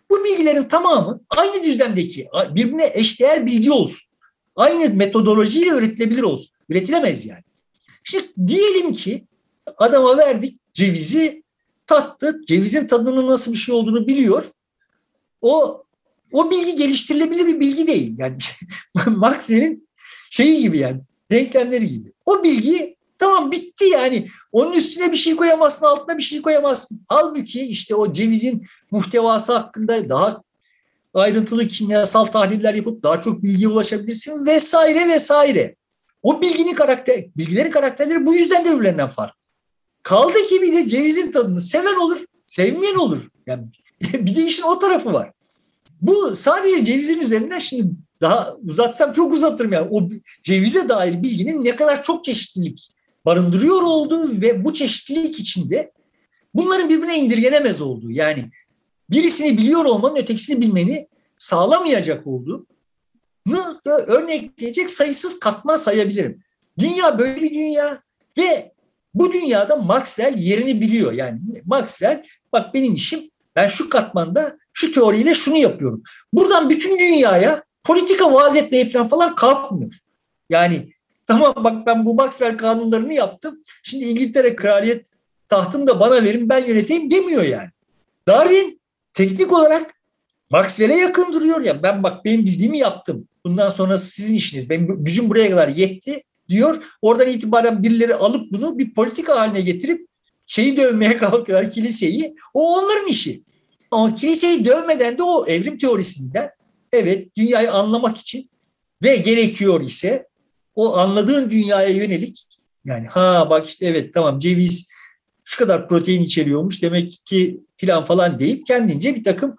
bu bilgilerin tamamı aynı düzlemdeki birbirine eşdeğer bilgi olsun. Aynı metodolojiyle üretilebilir olsun. Üretilemez yani. Şimdi diyelim ki adama verdik cevizi tattı. Cevizin tadının nasıl bir şey olduğunu biliyor. O o bilgi geliştirilebilir bir bilgi değil. Yani Maxwell'in şeyi gibi yani denklemleri gibi. O bilgi tamam bitti yani. Onun üstüne bir şey koyamazsın, altına bir şey koyamazsın. Halbuki işte o cevizin muhtevası hakkında daha ayrıntılı kimyasal tahliller yapıp daha çok bilgiye ulaşabilirsin vesaire vesaire. O bilginin karakter, bilgilerin karakterleri bu yüzden de birbirlerinden farklı. Kaldı ki bir de cevizin tadını seven olur, sevmeyen olur. Yani bir de işin o tarafı var. Bu sadece cevizin üzerinden şimdi daha uzatsam çok uzatırım yani. O cevize dair bilginin ne kadar çok çeşitlilik barındırıyor olduğu ve bu çeşitlilik içinde bunların birbirine indirgenemez olduğu. Yani birisini biliyor olmanın ötekisini bilmeni sağlamayacak olduğu örnekleyecek sayısız katma sayabilirim. Dünya böyle bir dünya ve bu dünyada Maxwell yerini biliyor. Yani Maxwell bak benim işim ben şu katmanda şu teoriyle şunu yapıyorum. Buradan bütün dünyaya politika vaaz etmeye falan, falan kalkmıyor. Yani tamam bak ben bu Maxwell kanunlarını yaptım. Şimdi İngiltere kraliyet tahtını da bana verin ben yöneteyim demiyor yani. Darwin teknik olarak Maxwell'e yakın duruyor ya. Ben bak benim bildiğimi yaptım. Bundan sonra sizin işiniz. Benim gücüm buraya kadar yetti diyor. Oradan itibaren birileri alıp bunu bir politika haline getirip şeyi dövmeye kalkıyorlar kiliseyi. O onların işi. Ama kiliseyi dövmeden de o evrim teorisinden evet dünyayı anlamak için ve gerekiyor ise o anladığın dünyaya yönelik yani ha bak işte evet tamam ceviz şu kadar protein içeriyormuş demek ki filan falan deyip kendince bir takım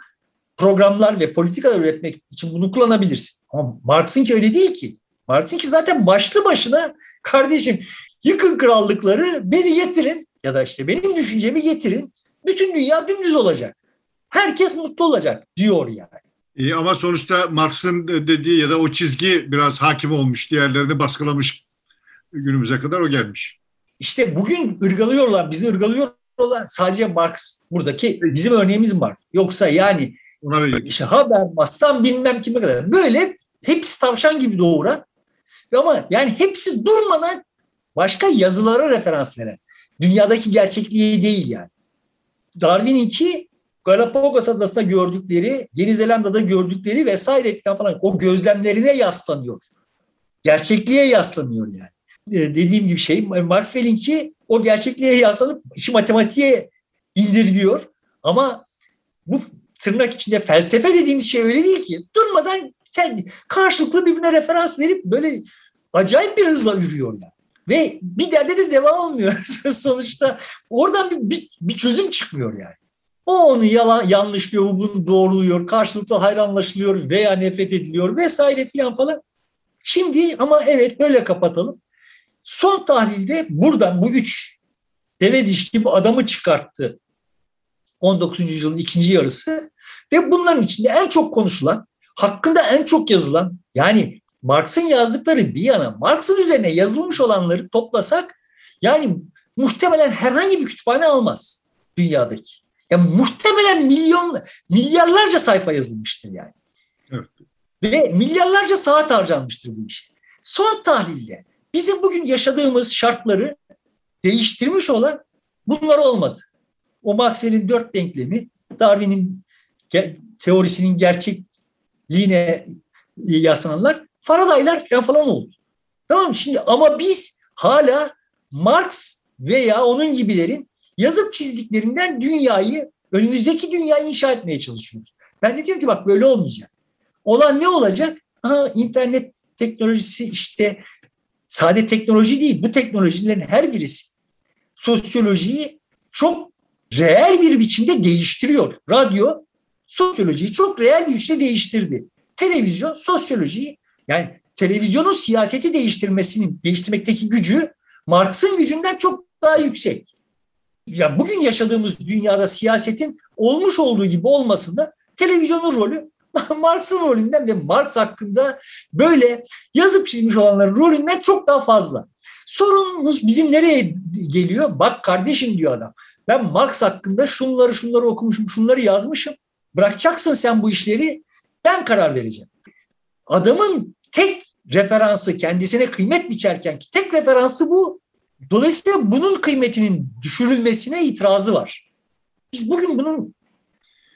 programlar ve politikalar üretmek için bunu kullanabilirsin. Ama Marx'ın ki öyle değil ki. Marx'ın ki zaten başlı başına kardeşim yıkın krallıkları beni getirin ya da işte benim düşüncemi getirin. Bütün dünya dümdüz olacak. Herkes mutlu olacak diyor yani. İyi ama sonuçta Marx'ın dediği ya da o çizgi biraz hakim olmuş, diğerlerini baskılamış günümüze kadar o gelmiş. İşte bugün ırgalıyorlar, bizi ırgalıyorlar. Sadece Marx buradaki bizim örneğimiz var. Yoksa yani işte Habermas'tan bilmem kime kadar. Böyle hepsi tavşan gibi doğuran ama yani hepsi durmadan başka yazılara referans veren. Dünyadaki gerçekliği değil yani. Darwin'inki Galapagos Adası'nda gördükleri, Yeni Zelanda'da gördükleri vesaire falan o gözlemlerine yaslanıyor. Gerçekliğe yaslanıyor yani. Ee, dediğim gibi şey Maxwell'inki o gerçekliğe yaslanıp işi matematiğe indirgiyor. Ama bu tırnak içinde felsefe dediğimiz şey öyle değil ki. Durmadan kendi karşılıklı birbirine referans verip böyle acayip bir hızla yürüyor yani. Ve bir derde de deva olmuyor sonuçta. Oradan bir, bir, bir çözüm çıkmıyor yani. O onu yalan, yanlışlıyor, bu bunu doğruluyor, karşılıklı hayranlaşılıyor veya nefret ediliyor vesaire filan falan. Şimdi ama evet böyle kapatalım. Son tahlilde buradan bu üç deve diş gibi adamı çıkarttı 19. yüzyılın ikinci yarısı ve bunların içinde en çok konuşulan, hakkında en çok yazılan, Yani Marx'ın yazdıkları bir yana Marx'ın üzerine yazılmış olanları toplasak yani muhtemelen herhangi bir kütüphane almaz dünyadaki. Ya muhtemelen milyon milyarlarca sayfa yazılmıştır yani. Evet. Ve milyarlarca saat harcanmıştır bu işe. Son tahlilde bizim bugün yaşadığımız şartları değiştirmiş olan bunlar olmadı. O Maxwell'in dört denklemi, Darwin'in teorisinin gerçekliğine yaslananlar Faraday'lar falan falan oldu. Tamam Şimdi ama biz hala Marx veya onun gibilerin yazıp çizdiklerinden dünyayı, önümüzdeki dünyayı inşa etmeye çalışıyoruz. Ben de diyorum ki bak böyle olmayacak. Olan ne olacak? Aha, internet teknolojisi işte sade teknoloji değil. Bu teknolojilerin her birisi sosyolojiyi çok reel bir biçimde değiştiriyor. Radyo sosyolojiyi çok reel bir biçimde değiştirdi. Televizyon sosyolojiyi yani televizyonun siyaseti değiştirmesinin değiştirmekteki gücü Marx'ın gücünden çok daha yüksek. Ya bugün yaşadığımız dünyada siyasetin olmuş olduğu gibi olmasında televizyonun rolü Marx'ın rolünden ve Marx hakkında böyle yazıp çizmiş olanların rolünden çok daha fazla. Sorunumuz bizim nereye geliyor? Bak kardeşim diyor adam. Ben Marx hakkında şunları şunları okumuşum, şunları yazmışım. Bırakacaksın sen bu işleri. Ben karar vereceğim. Adamın tek referansı kendisine kıymet biçerken ki tek referansı bu. Dolayısıyla bunun kıymetinin düşürülmesine itirazı var. Biz bugün bunun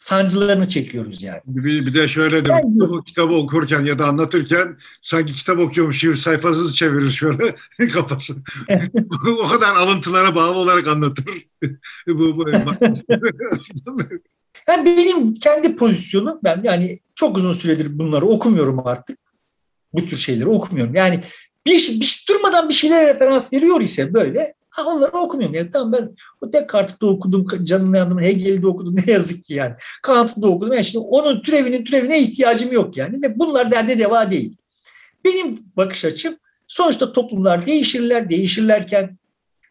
sancılarını çekiyoruz yani. Bir, bir de şöyle de bu kitabı okurken ya da anlatırken sanki kitap okuyormuş gibi sayfasız çevirir şöyle kafası. o kadar alıntılara bağlı olarak anlatır. bu, bu yani benim kendi pozisyonum ben yani çok uzun süredir bunları okumuyorum artık. Bu tür şeyleri okumuyorum. Yani bir, bir durmadan bir şeylere referans veriyor ise böyle Ha, onları okumuyorum. Yani tamam ben o Descartes'i de okudum, canını yandım, Hegel'i de okudum ne yazık ki yani. Kant'ı da okudum. Yani şimdi onun türevinin türevine ihtiyacım yok yani. Ve bunlar derde deva değil. Benim bakış açım sonuçta toplumlar değişirler. Değişirlerken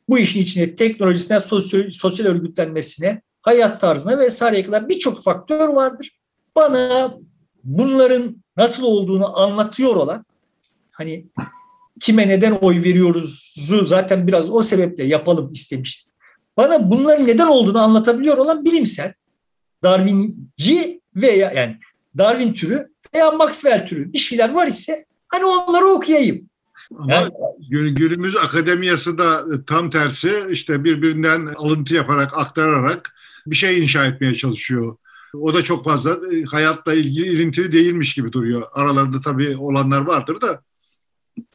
bu işin içine teknolojisine, sosyal, sosyal örgütlenmesine, hayat tarzına vesaireye kadar birçok faktör vardır. Bana bunların nasıl olduğunu anlatıyor olan hani kime neden oy veriyoruzu zaten biraz o sebeple yapalım istemiş. Bana bunların neden olduğunu anlatabiliyor olan bilimsel, Darwinci veya yani Darwin türü veya Maxwell türü bir şeyler var ise hani onları okuyayım. Ama yani, günümüz akademiyası da tam tersi işte birbirinden alıntı yaparak aktararak bir şey inşa etmeye çalışıyor. O da çok fazla e, hayatla ilgili ilintili değilmiş gibi duruyor. Aralarında tabii olanlar vardır da.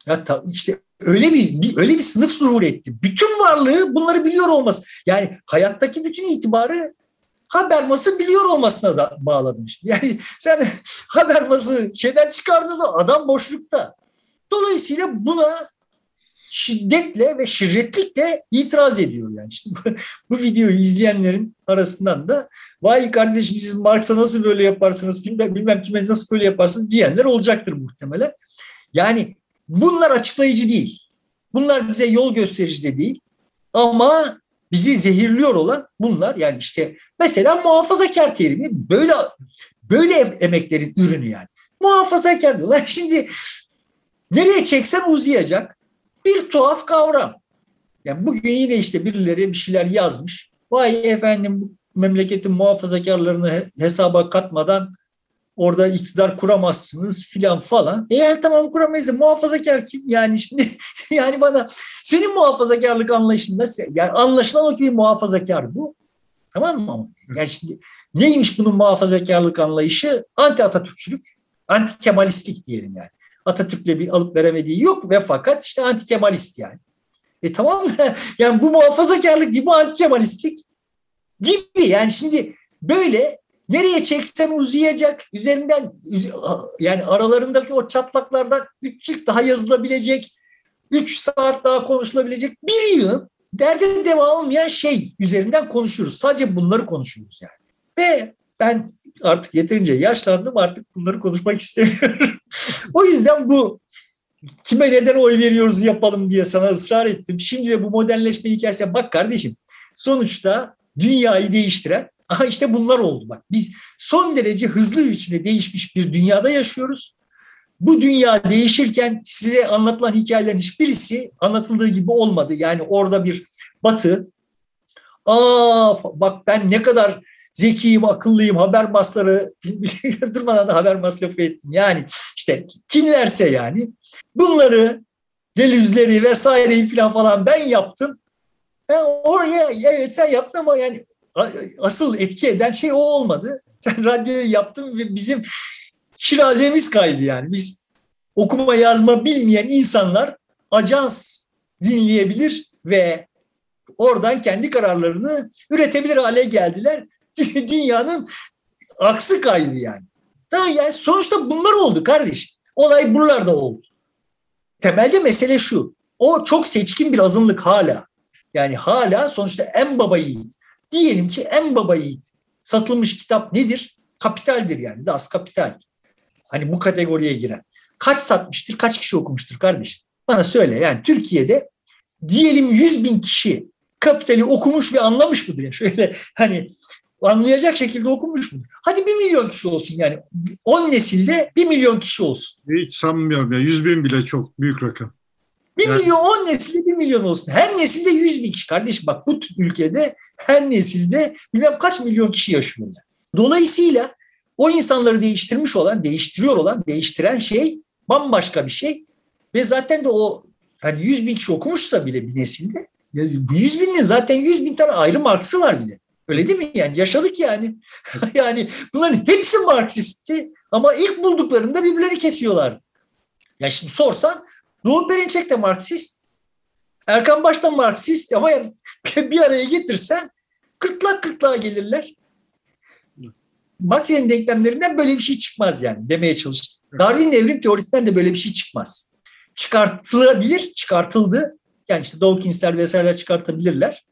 Ya ta, işte öyle bir, bir öyle bir sınıf zuhur etti. Bütün varlığı bunları biliyor olması. Yani hayattaki bütün itibarı Habermas'ı biliyor olmasına da bağlamış. Yani sen Habermas'ı şeyden çıkardığınızda adam boşlukta. Dolayısıyla buna şiddetle ve şirretlikle itiraz ediyor yani. Şimdi bu, bu videoyu izleyenlerin arasından da vay kardeşim siz Marx'a nasıl böyle yaparsınız bilmem, bilmem kime nasıl böyle yaparsınız diyenler olacaktır muhtemelen. Yani Bunlar açıklayıcı değil. Bunlar bize yol gösterici de değil. Ama bizi zehirliyor olan bunlar yani işte mesela muhafazakar terimi böyle böyle emeklerin ürünü yani. Muhafazakar diyorlar. Şimdi nereye çeksen uzayacak bir tuhaf kavram. Yani bugün yine işte birileri bir şeyler yazmış. Vay efendim memleketin muhafazakarlarını hesaba katmadan orada iktidar kuramazsınız filan falan. Eğer tamam kuramayız muhafazakar kim? Yani şimdi yani bana senin muhafazakarlık anlayışın nasıl? Yani anlaşılan o ki bir muhafazakar bu. Tamam mı? Yani şimdi neymiş bunun muhafazakarlık anlayışı? Anti Atatürkçülük, anti Kemalistlik diyelim yani. Atatürk'le bir alıp veremediği yok ve fakat işte anti Kemalist yani. E tamam da yani bu muhafazakarlık gibi anti Kemalistlik gibi yani şimdi böyle Nereye çeksen uzayacak. Üzerinden yani aralarındaki o çatlaklardan 3 cilt daha yazılabilecek. 3 saat daha konuşulabilecek. Bir yıl derde deva olmayan şey üzerinden konuşuyoruz. Sadece bunları konuşuyoruz yani. Ve ben artık yeterince yaşlandım artık bunları konuşmak istemiyorum. o yüzden bu kime neden oy veriyoruz yapalım diye sana ısrar ettim. Şimdi de bu modernleşme hikayesine bak kardeşim. Sonuçta dünyayı değiştiren Aha işte bunlar oldu bak. Biz son derece hızlı bir biçimde değişmiş bir dünyada yaşıyoruz. bu dünya değişirken size anlatılan hikayelerin hiçbirisi anlatıldığı gibi olmadı. Yani orada bir batı, aa bak ben ne kadar zekiyim, akıllıyım, haber masları durmadan da haber masrafı ettim. Yani işte kimlerse yani bunları delüzleri vesaireyi falan falan ben yaptım. Yani oraya evet sen yaptın ama yani asıl etki eden şey o olmadı. Sen radyoyu yaptın ve bizim şirazemiz kaydı yani. Biz okuma yazma bilmeyen insanlar ajans dinleyebilir ve oradan kendi kararlarını üretebilir hale geldiler. Dünyanın aksı kaydı yani. Tamam yani sonuçta bunlar oldu kardeş. Olay buralarda oldu. Temelde mesele şu. O çok seçkin bir azınlık hala. Yani hala sonuçta en baba yiğit. Diyelim ki en baba yiğit. Satılmış kitap nedir? Kapitaldir yani. Das Kapital. Hani bu kategoriye giren. Kaç satmıştır, kaç kişi okumuştur kardeş? Bana söyle yani Türkiye'de diyelim 100 bin kişi Kapital'i okumuş ve anlamış mıdır? Yani şöyle hani anlayacak şekilde okumuş mudur? Hadi bir milyon kişi olsun yani. 10 nesilde bir milyon kişi olsun. Hiç sanmıyorum ya. 100 bin bile çok büyük rakam. Bir yani... milyon, 10 nesilde bir milyon olsun. Her nesilde 100 bin kişi. Kardeşim bak bu ülkede her nesilde bilmem kaç milyon kişi yaşıyorlar. Dolayısıyla o insanları değiştirmiş olan, değiştiriyor olan, değiştiren şey bambaşka bir şey. Ve zaten de o hani 100 bin kişi okumuşsa bile bir nesilde bu 100 binin zaten 100 bin tane ayrı Marks'ı var bile. Öyle değil mi? Yani yaşadık yani. yani bunların hepsi Marksistti ama ilk bulduklarında birbirlerini kesiyorlar. Ya şimdi sorsan Doğu Perinçek de Marksist, Erkan Baş da Marksist ama yani bir araya getirsen kırtlak kırtlağa gelirler. Maxwell'in denklemlerinden böyle bir şey çıkmaz yani demeye çalıştım. Darwin'in evrim teorisinden de böyle bir şey çıkmaz. Çıkartılabilir, çıkartıldı. Yani işte Dawkins'ler vesaireler çıkartabilirler.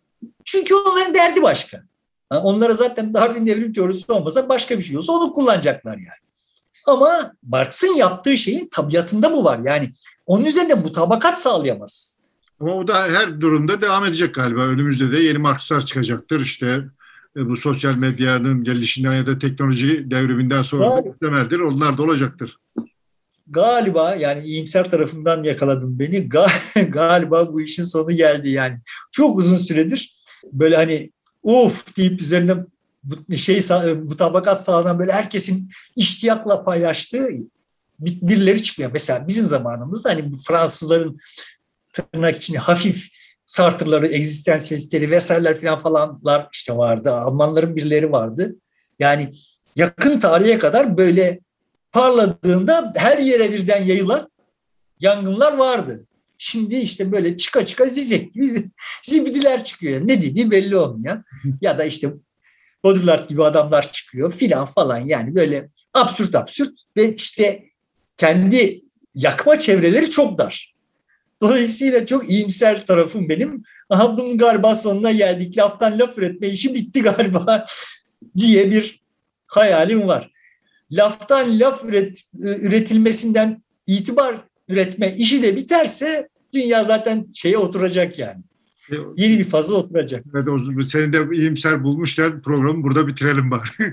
Çünkü onların derdi başka. onlara zaten Darwin'in evrim teorisi olmasa başka bir şey olsa onu kullanacaklar yani. Ama Marx'ın yaptığı şeyin tabiatında bu var. Yani onun üzerinde mutabakat sağlayamaz. Ama o da her durumda devam edecek galiba. Önümüzde de yeni Markslar çıkacaktır. İşte e, bu sosyal medyanın gelişinden ya da teknoloji devriminden sonra da muhtemeldir. Onlar da olacaktır. Galiba yani iyimser tarafından yakaladım beni. Galiba bu işin sonu geldi yani. Çok uzun süredir böyle hani uf deyip üzerine şey mutabakat sağlanan böyle herkesin iştiyakla paylaştığı birileri çıkmıyor. Mesela bizim zamanımızda hani Fransızların tırnak içinde hafif Sartre'ları, egzistansiyelistleri vesaireler falan falanlar işte vardı. Almanların birileri vardı. Yani yakın tarihe kadar böyle parladığında her yere birden yayılan yangınlar vardı. Şimdi işte böyle çıka çıka zizek gibi zibidiler çıkıyor. Ne dediği belli olmuyor. ya da işte Baudrillard gibi adamlar çıkıyor filan falan yani böyle absürt absürt ve işte kendi yakma çevreleri çok dar. Dolayısıyla çok iyimser tarafım benim. Aha bunun galiba sonuna geldik. Laftan laf üretme işi bitti galiba diye bir hayalim var. Laftan laf üret, üretilmesinden itibar üretme işi de biterse dünya zaten şeye oturacak yani. E, Yeni bir fazla oturacak. Evet, o, seni de iyimser bulmuşken programı burada bitirelim bari.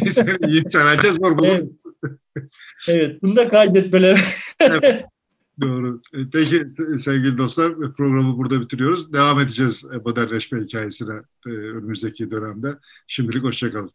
iyimser herkes bulur. Evet. evet, bunu da kaydet böyle. evet. Doğru. E, peki sevgili dostlar programı burada bitiriyoruz. Devam edeceğiz modernleşme hikayesine e, önümüzdeki dönemde. Şimdilik hoşçakalın.